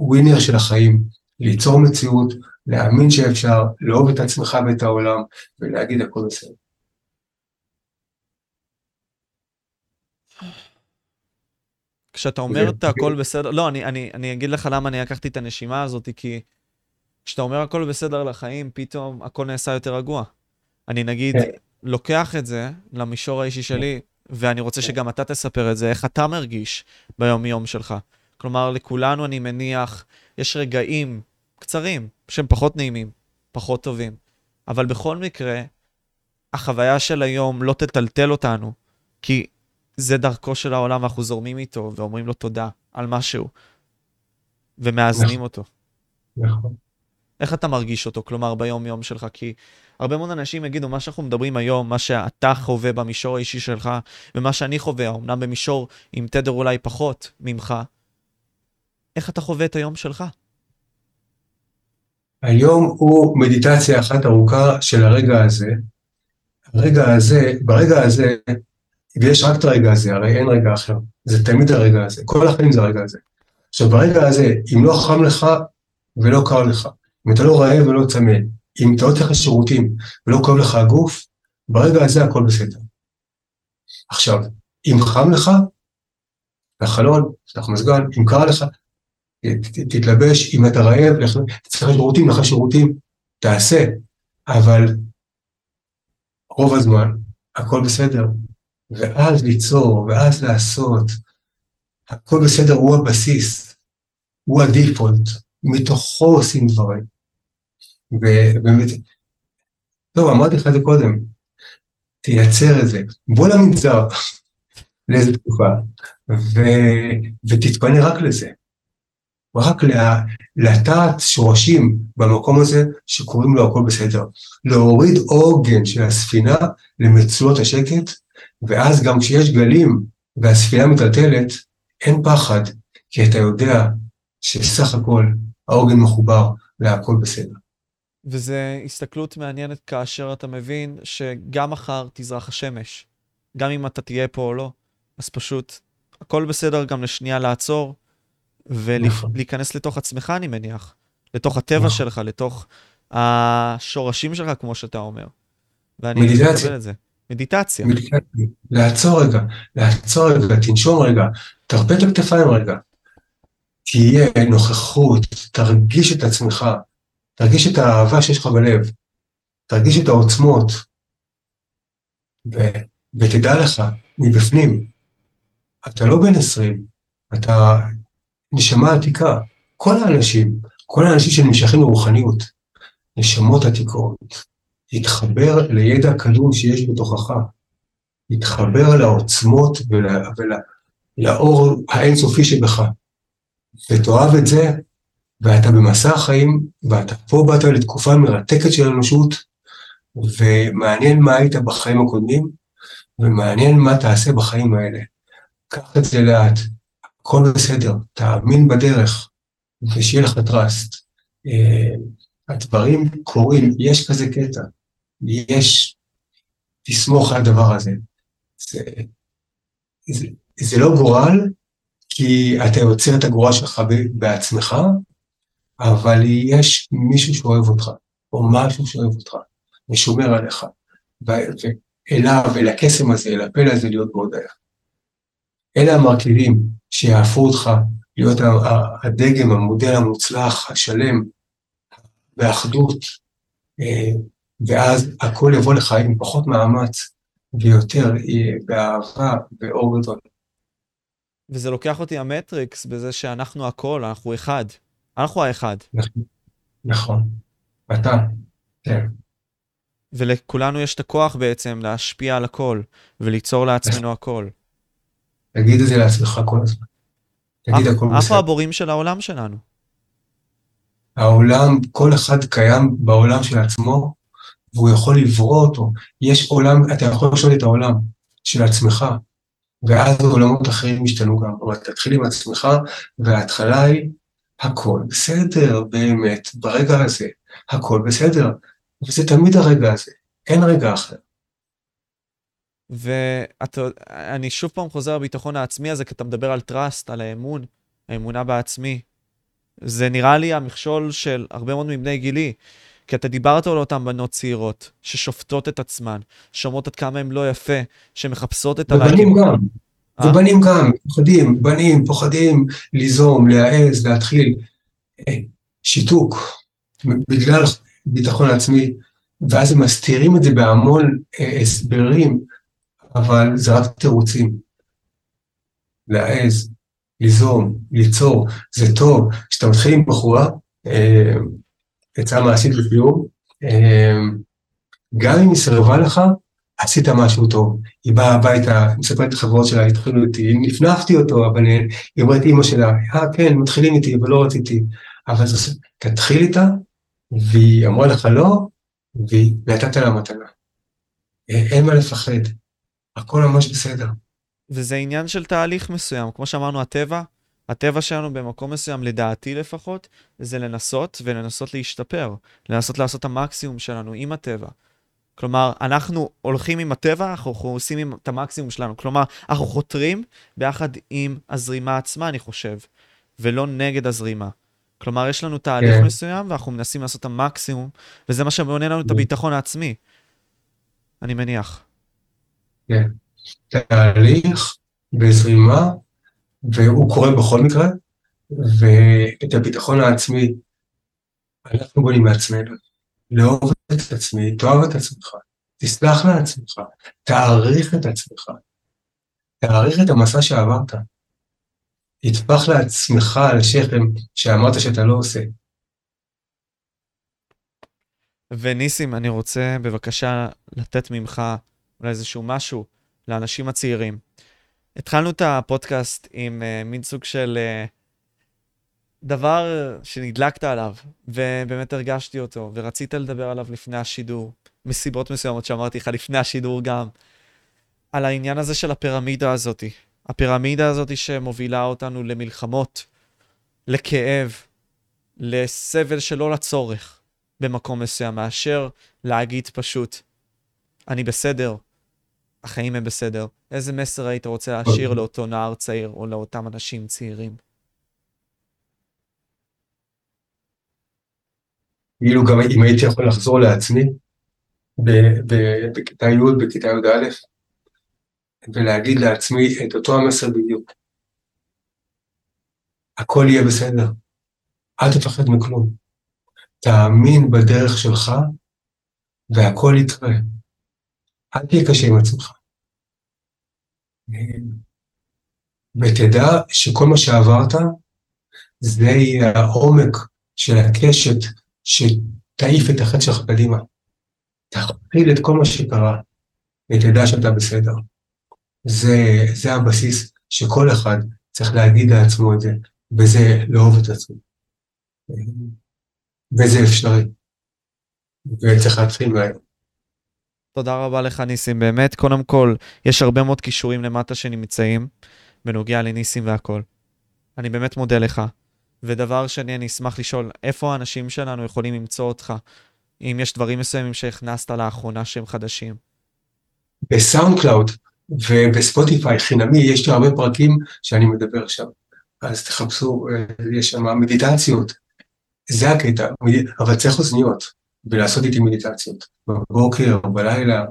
ווינר של החיים. ליצור מציאות, להאמין שאפשר, לאהוב את עצמך ואת העולם, ולהגיד הכל בסדר. כשאתה אומר את הכל בסדר, לא, אני, אני, אני אגיד לך למה אני לקחתי את הנשימה הזאת, כי כשאתה אומר הכל בסדר לחיים, פתאום הכל נעשה יותר רגוע. אני נגיד, כן. לוקח את זה למישור האישי שלי, ואני רוצה כן. שגם אתה תספר את זה, איך אתה מרגיש ביום-יום שלך. כלומר, לכולנו, אני מניח, יש רגעים קצרים שהם פחות נעימים, פחות טובים, אבל בכל מקרה, החוויה של היום לא תטלטל אותנו, כי זה דרכו של העולם ואנחנו זורמים איתו ואומרים לו תודה על משהו, ומאזנים נכון. אותו. נכון. איך אתה מרגיש אותו, כלומר, ביום-יום שלך? כי הרבה מאוד אנשים יגידו, מה שאנחנו מדברים היום, מה שאתה חווה במישור האישי שלך, ומה שאני חווה, אמנם במישור עם תדר אולי פחות ממך, איך אתה חווה את היום שלך? היום הוא מדיטציה אחת ארוכה של הרגע הזה. הרגע הזה, ברגע הזה, ויש רק את הרגע הזה, הרי אין רגע אחר, זה תמיד הרגע הזה, כל החיים זה הרגע הזה. עכשיו ברגע הזה, אם לא חם לך ולא קר לך, אם אתה לא רעב ולא צמא, אם אתה לא צריך לשירותים ולא כואב לך הגוף, ברגע הזה הכל בסדר. עכשיו, אם חם לך, לחלון, פתח מזגן, אם קר לך, תתלבש, אם אתה רעב, צריך שירותים, לך שירותים, תעשה, אבל רוב הזמן הכל בסדר. ואז ליצור, ואז לעשות, הכל בסדר הוא הבסיס, הוא הדיפולט, מתוכו עושים דברים. ובאמת, טוב, אמרתי לך את זה קודם, תייצר את זה, בוא למנזר לאיזה תקופה, ו... ותתפנה רק לזה. רק לטעת שורשים במקום הזה שקוראים לו הכל בסדר. להוריד עוגן של הספינה למצוות השקט, ואז גם כשיש גלים והספינה מטלטלת, אין פחד, כי אתה יודע שסך הכל העוגן מחובר להכל בסדר. וזו הסתכלות מעניינת כאשר אתה מבין שגם מחר תזרח השמש. גם אם אתה תהיה פה או לא, אז פשוט הכל בסדר גם לשנייה לעצור, ולהיכנס נכון. לתוך עצמך, אני מניח. לתוך הטבע נכון. שלך, לתוך השורשים שלך, כמו שאתה אומר. ואני מדיטציה. את זה. מדיטציה. לעצור רגע, לעצור רגע, תנשום רגע, תרפה את הכתפיים רגע. תהיה נוכחות, תרגיש את עצמך, תרגיש את האהבה שיש לך בלב, תרגיש את העוצמות, ו... ותדע לך, מבפנים, אתה לא בן 20, אתה נשמה עתיקה, כל האנשים, כל האנשים שנמשכים לרוחניות, נשמות עתיקות, להתחבר לידע קדום שיש בתוכך, להתחבר לעוצמות ולאור ול, האינסופי שבך, ותאהב את זה, ואתה במסע החיים, ואתה פה באת לתקופה מרתקת של האנושות, ומעניין מה היית בחיים הקודמים, ומעניין מה תעשה בחיים האלה. קח את זה לאט, הכל בסדר, תאמין בדרך, ושיהיה לך טראסט. אה, הדברים קורים, יש כזה קטע, יש, תסמוך על הדבר הזה. זה, זה, זה לא גורל, כי אתה יוצר את הגורל שלך בעצמך, אבל יש מישהו שאוהב אותך, או משהו שאוהב אותך, ושומר עליך, ואליו, אל הקסם הזה, אל הפלא הזה להיות בהודיה. אלה המרכיבים שיעפו אותך להיות הדגם, המודל המוצלח, השלם, באחדות, אה, ואז הכל יבוא לך עם פחות מאמץ ויותר אה, באהבה ואור גדול. וזה לוקח אותי המטריקס בזה שאנחנו הכל, אנחנו אחד. אנחנו האחד. נכון. אתה, כן. ולכולנו יש את הכוח בעצם להשפיע על הכל, וליצור לעצמנו הכל. תגיד את זה לעצמך כל הזמן. תגיד הכל בסדר. אנחנו הבורים של העולם שלנו. העולם, כל אחד קיים בעולם של עצמו, והוא יכול לברוא אותו. יש עולם, אתה יכול לשאול את העולם של עצמך, ואז עולמות אחרים ישתנו גם. אבל תתחיל עם עצמך, וההתחלה היא, הכל בסדר, באמת, ברגע הזה, הכל בסדר. וזה תמיד הרגע הזה, אין רגע אחר. ואני שוב פעם חוזר לביטחון העצמי הזה, כי אתה מדבר על טראסט, על האמון, האמונה בעצמי. זה נראה לי המכשול של הרבה מאוד מבני גילי. כי אתה דיברת על אותן בנות צעירות, ששופטות את עצמן, שאומרות עד כמה הן לא יפה, שמחפשות את הלייקים. ובנים גם, אה? ובנים גם, פוחדים, בנים פוחדים ליזום, להעז, להתחיל. אה, שיתוק, בגלל ביטחון עצמי, ואז הם מסתירים את זה בהמון אה, הסברים, אבל זה רק תירוצים. להעז, ליזום, ליצור, זה טוב. כשאתה מתחיל עם בחורה, אה, עצה מעשית לסיום, אה, גם אם היא סירבה לך, עשית משהו טוב. היא באה הביתה, מספרת לחברות שלה, התחילו איתי, נפנפתי אותו, אבל היא אומרת אימא שלה, אה כן, מתחילים איתי, אבל לא רציתי. אבל זה, תתחיל איתה, והיא אמרה לך לא, והיא נתת לה מתנה. אין מה לפחד, הכל ממש בסדר. וזה עניין של תהליך מסוים, כמו שאמרנו, הטבע, הטבע שלנו במקום מסוים, לדעתי לפחות, זה לנסות ולנסות להשתפר, לנסות לעשות את המקסימום שלנו עם הטבע. כלומר, אנחנו הולכים עם הטבע, אנחנו עושים את המקסימום שלנו. כלומר, אנחנו חותרים ביחד עם הזרימה עצמה, אני חושב, ולא נגד הזרימה. כלומר, יש לנו תהליך כן. מסוים, ואנחנו מנסים לעשות את המקסימום, וזה מה שמעונה לנו את כן. הביטחון העצמי, אני מניח. כן. תהליך בזרימה, והוא קורה בכל מקרה, ואת הביטחון העצמי אנחנו בונים מעצמנו. לאהוב את עצמי, תאהב את עצמך, תסלח לעצמך, תעריך את עצמך, תעריך את המסע שעברת. תטפח לעצמך על השכם שאמרת שאתה לא עושה. וניסים, אני רוצה בבקשה לתת ממך אולי איזשהו משהו לאנשים הצעירים. התחלנו את הפודקאסט עם uh, מין סוג של uh, דבר שנדלקת עליו, ובאמת הרגשתי אותו, ורצית לדבר עליו לפני השידור, מסיבות מסוימות שאמרתי לך לפני השידור גם, על העניין הזה של הפירמידה הזאתי. הפירמידה הזאת שמובילה אותנו למלחמות, לכאב, לסבל שלא לצורך במקום מסוים, מאשר להגיד פשוט, אני בסדר, החיים הם בסדר. איזה מסר היית רוצה להשאיר לאותו נער צעיר או לאותם אנשים צעירים? כאילו גם אם הייתי יכול לחזור לעצמי בכיתה י', בכיתה י"א, ולהגיד לעצמי את אותו המסר בדיוק. הכל יהיה בסדר. אל תפחד מכלום. תאמין בדרך שלך, והכל יקרה. אל תהיה קשה עם עצמך. ותדע שכל מה שעברת, זה יהיה העומק של הקשת שתעיף את החטא שלך קדימה. תכפיל את כל מה שקרה, ותדע שאתה בסדר. זה, זה הבסיס שכל אחד צריך להגיד לעצמו את זה, וזה לאהוב את עצמו. וזה אפשרי. וצריך להתחיל מהיום. תודה רבה לך ניסים, באמת, קודם כל, יש הרבה מאוד כישורים למטה שנמצאים בנוגע לניסים והכל. אני באמת מודה לך. ודבר שני, אני אשמח לשאול, איפה האנשים שלנו יכולים למצוא אותך, אם יש דברים מסוימים שהכנסת לאחרונה שהם חדשים? ב SoundCloud וב Spotify חינמי, יש לי הרבה פרקים שאני מדבר שם. אז תחפשו, אה, יש שם מדיטציות. זה הקטע, אבל צריך אוזניות, ולעשות איתי מדיטציות. בבוקר, בלילה,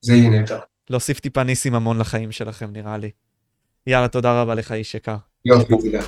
זה יהיה נהדר. להוסיף טיפה ניסים אמון לחיים שלכם, נראה לי. יאללה, תודה רבה לך, איש יקר. יופי, תודה.